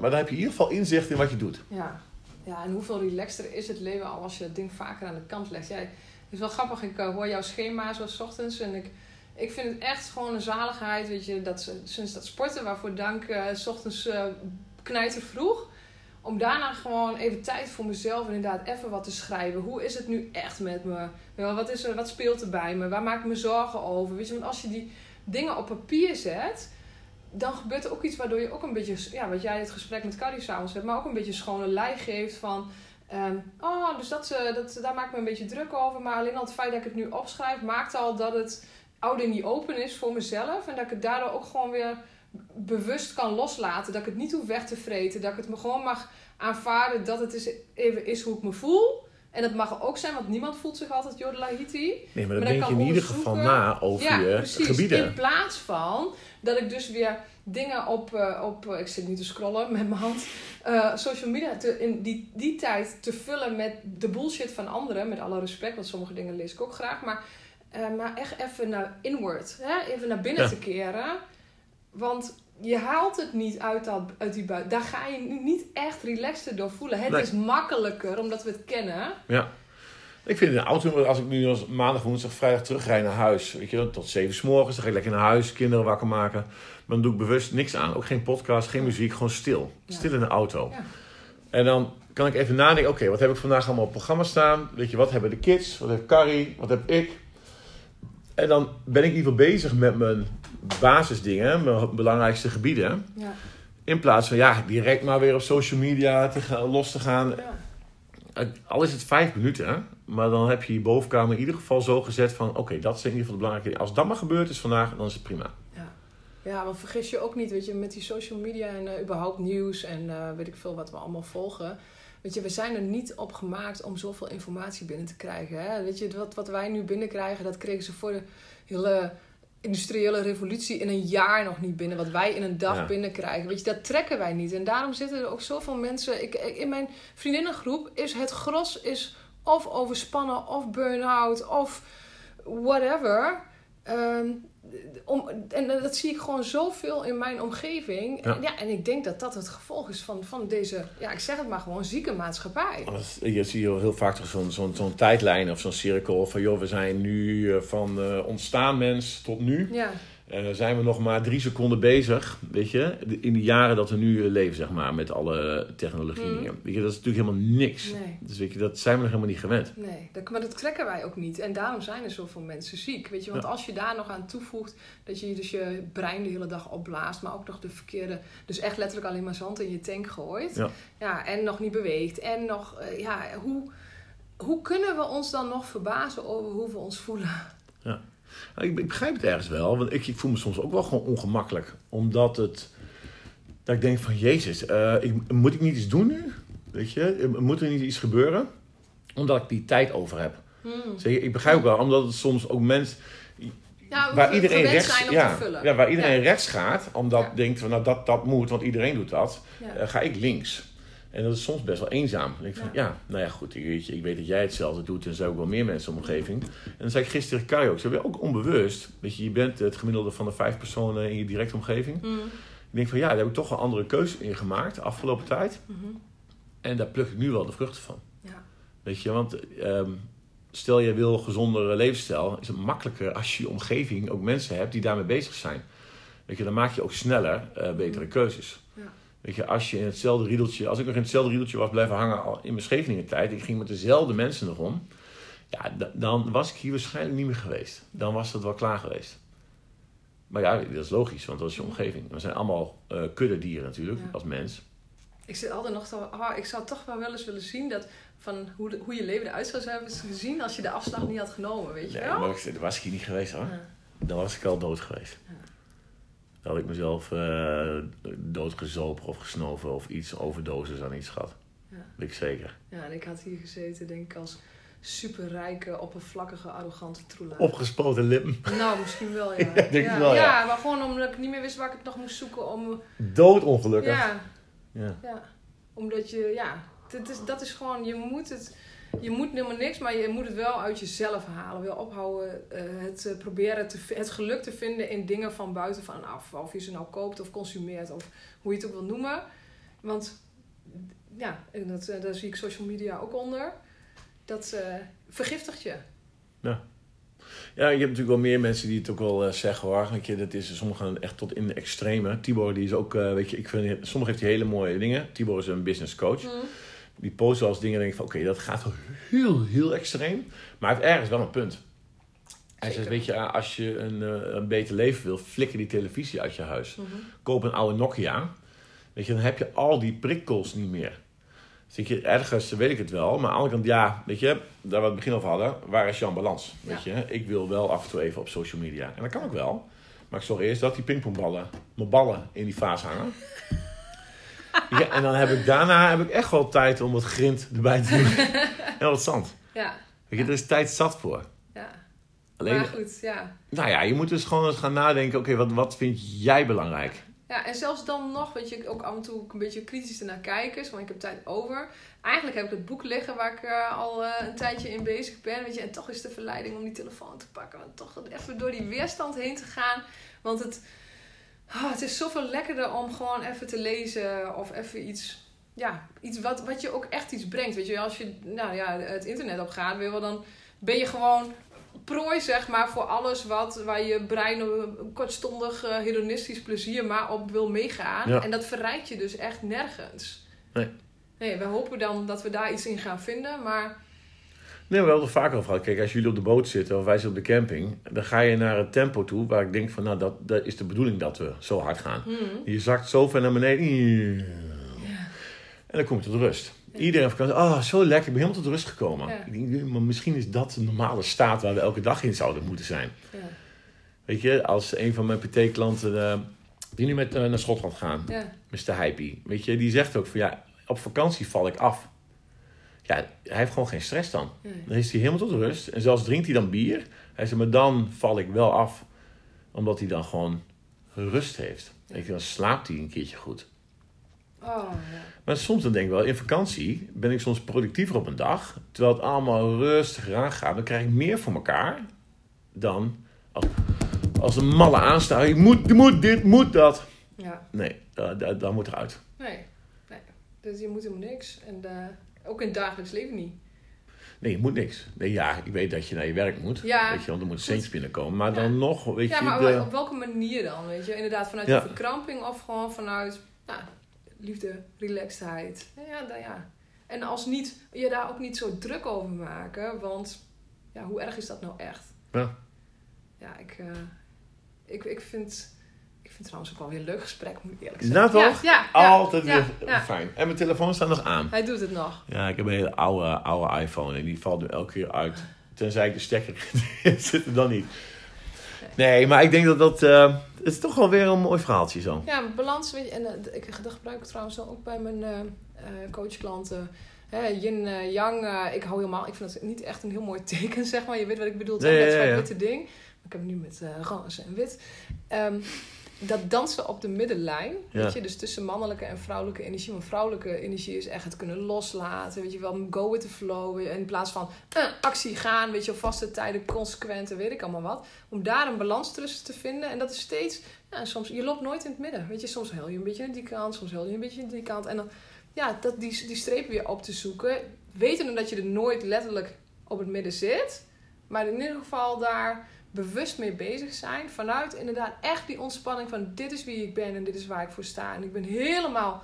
Maar dan heb je in ieder geval inzicht in wat je doet. Ja. Ja, en hoeveel relaxter is het leven al als je het ding vaker aan de kant legt. Jij, het is wel grappig, ik eh, hoor jouw schema zo ochtends en ik, ik vind het echt gewoon een zaligheid, weet je, dat sinds dat sporten, waarvoor dank, eh, s ochtends eh knijter vroeg. Om daarna gewoon even tijd voor mezelf inderdaad even wat te schrijven. Hoe is het nu echt met me? Wat, is er, wat speelt er bij me? Waar maak ik me zorgen over? Weet je, want als je die dingen op papier zet, dan gebeurt er ook iets waardoor je ook een beetje, ja, wat jij het gesprek met Carrie s'avonds hebt, maar ook een beetje schone lei geeft van, ehm, oh, dus dat, eh, dat, daar maak ik me een beetje druk over. Maar alleen al het feit dat ik het nu opschrijf, maakt al dat het oude niet open is voor mezelf. En dat ik het daardoor ook gewoon weer bewust kan loslaten. Dat ik het niet hoef weg te vreten. Dat ik het me gewoon mag aanvaarden dat het is, even is hoe ik me voel. En dat mag er ook zijn, want niemand voelt zich altijd Jodelahiti. Nee, maar dan Maar denk je in ieder geval na over Ja, je precies. gebieden. In plaats van dat ik dus weer dingen op, eh, op eh, ik zit nu te scrollen met mijn hand, eh, social media, te, in die, die tijd te vullen met de bullshit van anderen, met alle respect, want sommige dingen lees ik ook graag, maar, maar echt even naar inward, hè? even naar binnen Ja. te keren. Want je haalt het niet uit, dat, uit die buiten. Daar ga je nu niet echt relaxed door voelen. Het Nee. is makkelijker omdat we het kennen. Ja. Ik vind in de auto, als ik nu als maandag, woensdag, vrijdag terugrij naar huis, weet je, tot zeven 's morgens, dan ga ik lekker naar huis, kinderen wakker maken. Maar dan doe ik bewust niks aan. Ook geen podcast, geen muziek, gewoon stil. Stil in de auto. Ja. En dan kan ik even nadenken, oké, wat heb ik vandaag allemaal op programma staan? Weet je, wat hebben de kids? Wat heeft Carrie? Wat heb ik? En dan ben ik in ieder geval bezig met mijn basisdingen, mijn belangrijkste gebieden. Ja. In plaats van, ja, direct maar weer op social media te gaan, los te gaan. Ja. Al is het vijf minuten, maar dan heb je je bovenkamer in ieder geval zo gezet van... oké, dat is in ieder geval de belangrijke. Als dat maar gebeurd is vandaag, dan is het prima. Ja, maar vergis je ook niet, weet je, met die social media en eh, überhaupt nieuws en eh, weet ik veel wat we allemaal volgen. weet je, we zijn er niet op gemaakt om zoveel informatie binnen te krijgen. Hè? Weet je, wat, wat wij nu binnenkrijgen, dat kregen ze voor de hele industriële revolutie in een jaar nog niet binnen. Wat wij in een dag Ja. binnenkrijgen. Weet je, dat trekken wij niet. En daarom zitten er ook zoveel mensen. Ik- in mijn vriendinnengroep is het gros is of overspannen, of burn-out, of whatever. Ehm, om, en dat zie ik gewoon zoveel in mijn omgeving. Ja. En, ja, en ik denk dat dat het gevolg is van, van deze, ja, ik zeg het maar gewoon, zieke maatschappij. Dat- Je ziet heel heel vaak zo'n zo'n zo'n tijdlijn of zo'n cirkel van joh, we zijn nu eh, van eh, ontstaan mens tot nu. Ja, Eh, zijn we nog maar drie seconden bezig, weet je, in de jaren dat we nu eh, leven, zeg maar, met alle technologieën. Mm. Weet je, dat is natuurlijk helemaal niks. nee. Dus weet je, dat zijn we nog helemaal niet gewend. Nee, dat, maar dat trekken wij ook niet. En daarom zijn er zoveel mensen ziek. Weet je, want Ja. als je daar nog aan toevoegt dat je dus je brein de hele dag opblaast, maar ook nog de verkeerde, dus echt letterlijk alleen maar zand in je tank gooit. Ja. Ja, en nog niet beweegt. En nog, eh, ja, hoe, hoe kunnen we ons dan nog verbazen over hoe we ons voelen? Nou, Ik, ik begrijp het ergens wel, want ik, ik voel me soms ook wel gewoon ongemakkelijk. Omdat het, dat ik denk van, jezus, eh, ik, moet ik niet iets doen nu? Weet je, moet er niet iets gebeuren? Omdat ik die tijd over heb. Hmm. Zeg ik begrijp ook wel, omdat het soms ook mensen... We waar iedereen rechts, ja, ja, waar iedereen Ja. rechts gaat, omdat denkt van nou dat, dat moet, want iedereen doet dat, eh, ga ik links. En dat is soms best wel eenzaam. Dan denk ik van Ja. ja, nou ja goed, ik ik weet dat jij hetzelfde doet en zo ook wel meer mensen in de omgeving. En dan zei ik gisteren Kai ook, ze hebben ook onbewust, weet je, je bent het gemiddelde van de vijf personen in je directe omgeving. Hmm. Ik denk van ja, daar heb ik toch een andere keuze in gemaakt de afgelopen tijd. Mhm. En daar pluk ik nu wel de vruchten van. Ja. Weet je, want ehm, stel je wil een gezondere levensstijl, is het makkelijker als je je omgeving ook mensen hebt die daarmee bezig zijn. Weet je, dan maak je ook sneller eh, betere keuzes. Ja. Weet je, als je in hetzelfde riedeltje, als ik nog in hetzelfde riedeltje was blijven hangen al in mijn Scheveningen tijd, ik ging met dezelfde mensen nog om, ja, dan was ik hier waarschijnlijk niet meer geweest. Dan was het wel klaar geweest. Maar ja, dat is logisch, want dat is je omgeving. We zijn allemaal eh kuddedieren natuurlijk, Ja. als mens. Ik zit altijd nog te... Oh, ik zou toch wel wel eens willen zien dat... Van hoe, de- hoe je leven eruit zou hebben gezien als je de afslag niet had genomen, weet je Nee, wel? maar ik, was ik hier niet geweest hoor. Ja. Dan was ik al dood geweest. Ja. Had ik mezelf eh doodgezopen of gesnoven of iets overdosis aan iets gehad. Ja. Weet ik zeker. Ja, en ik had hier gezeten, denk ik, als superrijke, oppervlakkige, arrogante troela. Opgespoten lippen. Nou, misschien wel, ja. Ja, denk ja, wel, ja. ja, maar gewoon omdat ik niet meer wist waar ik het nog moest zoeken om... Doodongelukkig. Ja, Ja. ja. Omdat je, ja... Het is, dat is gewoon, je moet het... Je moet helemaal niks, maar je moet het wel uit jezelf halen. Wel ophouden, eh, het eh, proberen te, het geluk te vinden in dingen van buiten van af. Of je ze nou koopt of consumeert of hoe je het ook wil noemen. Want ja, en dat, eh, daar zie ik social media ook onder. Dat vergiftigt je. Ja, je hebt natuurlijk wel meer mensen die het ook wel zeggen hoor. Weet je, dat is, sommigen gaan echt tot in de extreme. Tibor die is ook, weet je, ik vind, sommigen heeft hij hele mooie dingen. Tibor is een business coach. Die post wel eens dingen en denk ik van oké, dat gaat heel, heel extreem. Maar hij heeft ergens wel een punt. Hij zegt, weet je, als je een, eh, een beter leven wil, flikker die televisie uit je huis. Mhm. Koop een oude Nokia. Weet je, dan heb je al die prikkels niet meer. Weet je, ergens weet ik het wel. Maar aan de andere kant, ja, weet je, daar we het begin over hadden. Waar is Jan Balans? Weet je, ik wil wel af en toe even op social media. En dat kan ook wel. Maar ik zorg eerst dat die pingpongballen, mijn ballen in die vaas hangen. Ja, en dan heb ik daarna heb ik echt wel tijd om wat grind erbij te doen. en wat zand. Ja, Weet je, er is tijd zat voor. ja. Alleen, Maar goed, ja. nou ja, je moet dus gewoon eens gaan nadenken. Oké, wat, wat vind jij belangrijk? Ja, en zelfs dan nog, weet je, ook af en toe een beetje kritisch ernaar kijken. Want ik heb tijd over. Eigenlijk heb ik het boek liggen waar ik eh, al eh, een tijdje in bezig ben. Weet je, en toch is de verleiding om die telefoon te pakken. Want toch even door die weerstand heen te gaan. Want het, ah, het is zoveel lekkerder om gewoon even te lezen. Of even iets, ja, iets wat, wat je ook echt iets brengt. Weet je, als je nou ja, het internet op gaat, wil je wel, dan ben je gewoon prooi, zeg maar, voor alles wat, waar je brein een kortstondig eh, hedonistisch plezier maar op wil meegaan. Ja. En dat verrijkt je dus echt nergens. Nee. Nee, we hopen dan dat we daar iets in gaan vinden, maar Nee, we hebben het vaak over gehad. Kijk, als jullie op de boot zitten of wij zitten op de camping, dan ga je naar het tempo toe waar ik denk van, nou, dat, dat is de bedoeling dat we zo hard gaan. hmm, Je zakt zo ver naar beneden. En dan kom je tot rust. Iedereen van oh, zo lekker, ik ben helemaal tot rust gekomen. Ik denk, maar misschien is dat de normale staat waar we elke dag in zouden moeten zijn. ja, Weet je, als een van mijn PT-klanten eh, die nu met, eh, naar Schotland gaan, Mr. Hypie, weet je, die zegt ook van ja, op vakantie val ik af. Ja, hij heeft gewoon geen stress dan. Nee. Dan is hij helemaal tot rust. En zelfs drinkt hij dan bier. Hij zegt, maar dan val ik wel af. Omdat hij dan gewoon rust heeft. Dan slaapt hij een keertje goed. Oh, ja. Maar soms dan denk ik wel, in vakantie ben ik soms productiever op een dag. Terwijl het allemaal rustig gaat. Dan krijg ik meer voor elkaar dan als, als een malle aanstaan. Ik moet, moet dit, moet dat. ja. Nee, dat, dat, dat moet eruit. Nee. nee. Dus je moet helemaal niks. En eh, ook in het dagelijks leven niet. Nee, je moet niks. Nee, ja, ik weet dat je naar je werk moet. Ja, weet je, want er goed. centjes binnenkomen. Maar Ja. dan nog, weet Ja, je... maar de- op welke manier dan? Weet je? Inderdaad, vanuit Ja. de verkramping of gewoon vanuit nou, liefde, relaxedheid. Ja, dan ja. En als niet, je daar ook niet zo druk over maken, want ja, hoe erg is dat nou echt? Ja. Ja, ik, eh, ik, ik vind. Vind het trouwens ook wel weer een leuk gesprek, moet ik eerlijk zeggen. Nou toch? Ja, ja, Altijd ja, weer ja. fijn. En mijn telefoon staat nog aan. Hij doet het nog. Ja, ik heb een hele oude, oude iPhone en die valt nu elke keer uit. Tenzij ik de stekker zit er dan niet. Nee, maar ik denk dat dat... eh, het is toch wel weer een mooi verhaaltje zo. Ja, balans, weet je, en eh, ik, dat gebruik ik trouwens ook bij mijn eh, coachklanten. Hè, yin, yang, ik hou helemaal, ik vind dat niet echt een heel mooi teken, zeg maar. Je weet wat ik bedoel, toch? Ja, ja, zwart-witte ding. Ik heb het nu met roze en wit. Ehm, dat dansen op de middenlijn, Ja. weet je, dus tussen mannelijke en vrouwelijke energie. Want vrouwelijke energie is echt het kunnen loslaten, weet je wel, go with the flow. In plaats van eh, actie gaan, weet je, op vaste tijden, consequent en weet ik allemaal wat. Om daar een balans tussen te vinden. En dat is steeds, ja, soms, je loopt nooit in het midden. Weet je, soms heel je een beetje aan die kant, soms heel je een beetje aan die kant. En dan, ja, dat, die, die streep weer op te zoeken. Weten dat je er nooit letterlijk op het midden zit. Maar in ieder geval daar bewust mee bezig zijn. Vanuit inderdaad echt die ontspanning van dit is wie ik ben en dit is waar ik voor sta. En ik ben helemaal,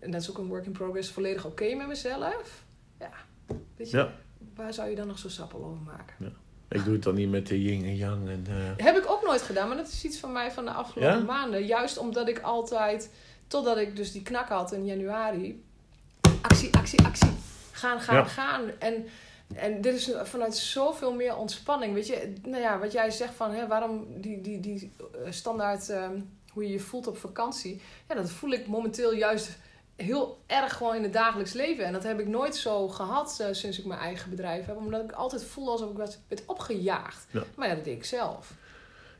en dat is ook een work in progress, volledig oké met mezelf. Ja, weet je, Ja. waar zou je dan nog zo sappel over maken? Ik doe het dan niet met de yin en yang. En, eh, Heb ik ook nooit gedaan, maar dat is iets van mij van de afgelopen Ja? maanden. Juist omdat ik altijd, totdat ik dus die knak had in januari, actie, actie, actie. Gaan, gaan, Ja. gaan. En, en dit is vanuit zoveel meer ontspanning. Weet je, nou ja, wat jij zegt van hè, waarom die, die, die eh, standaard, ehm, hoe je je voelt op vakantie. Ja, dat voel ik momenteel juist heel erg gewoon in het dagelijks leven. En dat heb ik nooit zo gehad eh, sinds ik mijn eigen bedrijf heb. Omdat ik altijd voel alsof ik werd, werd opgejaagd. Ja. Maar ja, dat deed ik zelf.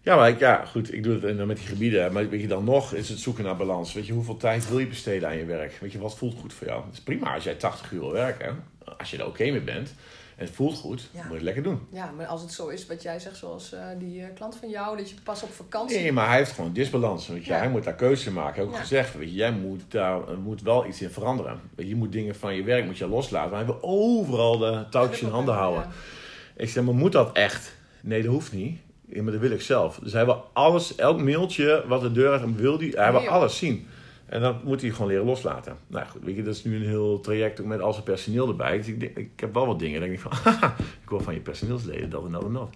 Ja, maar ik, ja, goed, ik doe het en dan met die gebieden. Maar weet je, dan nog is het zoeken naar balans. Weet je, hoeveel tijd wil je besteden aan je werk? Weet je, wat voelt goed voor jou? Het is prima als jij 80 uur wil werken. Als je er oké mee bent en het voelt goed, Ja. moet je het lekker doen. Ja, maar als het zo is wat jij zegt, zoals eh, die eh, klant van jou, dat je pas op vakantie. Nee, maar hij heeft gewoon disbalans. Weet je. Ja. Hij moet daar keuzes in maken. Hij heeft ook gezegd, weet je, jij moet daar moet wel iets in veranderen. Weet je, je moet dingen van je werk moet je loslaten. Maar hij wil overal de touwtjes in handen houden. Ik zeg, maar moet dat echt? Nee, dat hoeft niet. Ja, maar dat wil ik zelf. Dus hij wil alles, elk mailtje wat de deur uit wil die, hij wil Nee, joh. alles zien. En dan moet hij gewoon leren loslaten. Nou goed, weet je, dat is nu een heel traject ook met al zijn personeel erbij. Dus ik, denk, ik heb wel wat dingen. Dan denk ik van, haha, ik wil van je personeelsleden dat en dat en dat.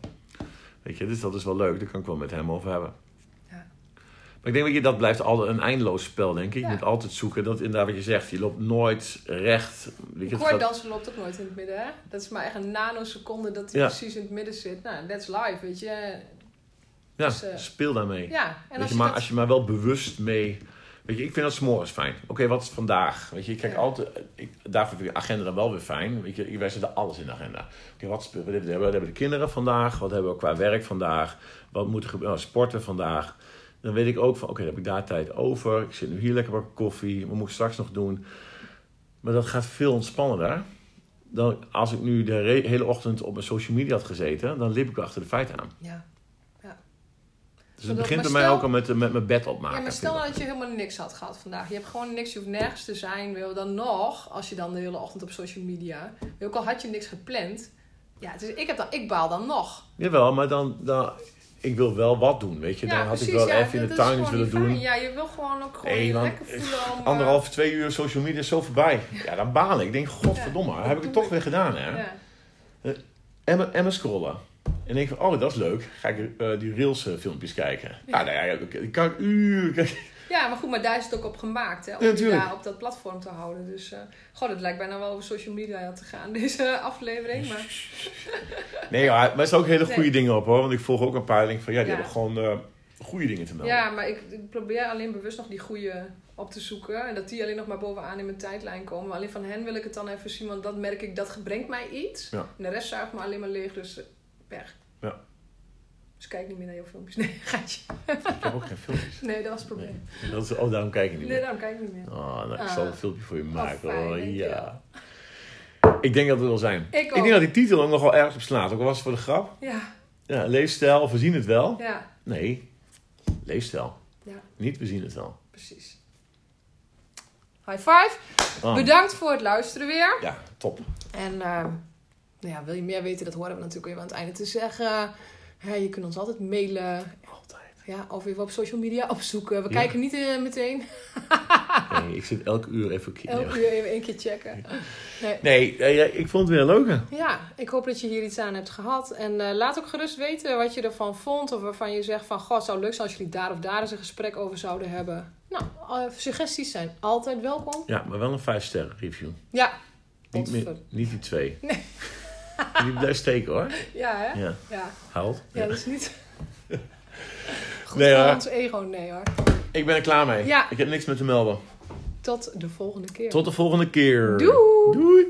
Weet je, dus dat is wel leuk. Daar kan ik wel met hem over hebben. Ja. Maar ik denk, weet je, dat blijft altijd een eindeloos spel, denk ik. Ja. Je moet altijd zoeken. Dat inderdaad wat je zegt. Je loopt nooit recht. Weet je, gaat- loopt ook nooit in het midden, hè? Dat is maar echt een nanoseconde dat hij Ja. precies in het midden zit. Nou, that's life, weet je. ja, dus, eh, speel daarmee. Ja, en als je, je maar dat... als je maar wel bewust mee. Weet je, ik vind dat s'morgens fijn. Oké, wat is vandaag? Weet je, ik kijk Ja. altijd. Ik, daarvoor vind ik de agenda dan wel weer fijn. Weet je, wij zetten alles in de agenda. Oké, wat, hebben we? wat hebben de kinderen vandaag? Wat hebben we qua werk vandaag? Wat moet er gebeuren? Oh, sporten vandaag. Dan weet ik ook van, oké, dan heb ik daar tijd over. Ik zit nu hier lekker bij koffie. Wat moet ik straks nog doen? Maar dat gaat veel ontspannender. Dan als ik nu de hele ochtend op mijn social media had gezeten, dan liep ik achter de feiten aan. Ja. Dus het begint bij mij ook al met, met mijn bed opmaken. ja, maar stel dat je helemaal niks had gehad vandaag. Je hebt gewoon niks, je hoeft nergens te zijn. Wil dan nog, als je dan de hele ochtend op social media... Ook al had je niks gepland... Ja, dus ik, heb dan, ik baal dan nog. Jawel, maar dan, dan... Ik wil wel wat doen, weet je. Dan ja, had precies, ik wel ja, even in de tuin iets willen doen. fijn. Ja, je wil gewoon ook gewoon Nee, lekker voelen om... eh, Anderhalf, twee uur social media is zo voorbij. Ja, dan baal ik. Ik denk, godverdomme, Ja, heb ik het toch weer gedaan, hè. Ja. En, me- en scrollen. En denk van, oh, dat is leuk. Ga ik eh, die Reels eh, filmpjes kijken. Ja, Ja. nou ja, ik- kan uur... kijken. Ja, maar goed, maar daar is het ook op gemaakt, hè? Om Ja, daar op dat platform te houden. Dus, eh goh, het lijkt bijna wel over social media te gaan, deze aflevering. Maar Nee, maar er staan ook hele goede Nee. dingen op, hoor. Want ik volg ook een paar. en denk van, ja, die hebben gewoon... goede dingen te melden. Ja, maar ik, ik probeer alleen bewust nog die goede op te zoeken. En dat die alleen nog maar bovenaan in mijn tijdlijn komen. Maar alleen van hen wil ik het dan even zien, want dat merk ik, dat brengt mij iets. En de rest zuigt me alleen maar leeg, dus weg. Ja. Dus kijk niet meer naar jouw filmpjes. Nee, gaatje. Ik heb ook geen filmpjes. Nee, dat was het probleem. Nee. Dat is, oh, daarom kijk ik niet Nee, meer. daarom kijk ik niet meer. Oh, nou, ik Ah. zal een filmpje voor je maken. fijn, hoor. dankjewel. ja. Ik denk dat het wel zijn. Ik Ik denk dat die titel ook nogal ergens op slaat. Ook al was het voor de grap. Ja, Ja, leefstijl, we zien het wel. ja, Nee, leefstijl. ja, Niet, we zien het wel. precies. High five. Ah. Bedankt voor het luisteren weer. Ja, top. En ehm, nou ja, wil je meer weten, dat horen we natuurlijk even aan het einde te zeggen. Ja, je kunt ons altijd mailen. Altijd. Ja, of even op social media opzoeken. We Ja. kijken niet eh, meteen. Nee, ik zit elke uur even... Elke uur even één keer checken. Nee. Nee, eh, ik vond het weer een leuke. Ja, ik hoop dat je hier iets aan hebt gehad. En eh, laat ook gerust weten wat je ervan vond. Of waarvan je zegt van... Goh, het zou leuk zijn als jullie daar of daar eens een gesprek over zouden hebben. Nou, suggesties zijn altijd welkom. Ja, maar wel een 5 sterren review. Ja. Niet, meer, niet die twee. Nee. Die blijft steken hoor. Ja, hè? Ja, Ja, ja dat is niet... Goed Nee, voor hoor. ons ego, nee hoor. Ik ben er klaar mee. Ja. Ik heb niks meer te melden. Tot de volgende keer. Tot de volgende keer. Doei! Doei.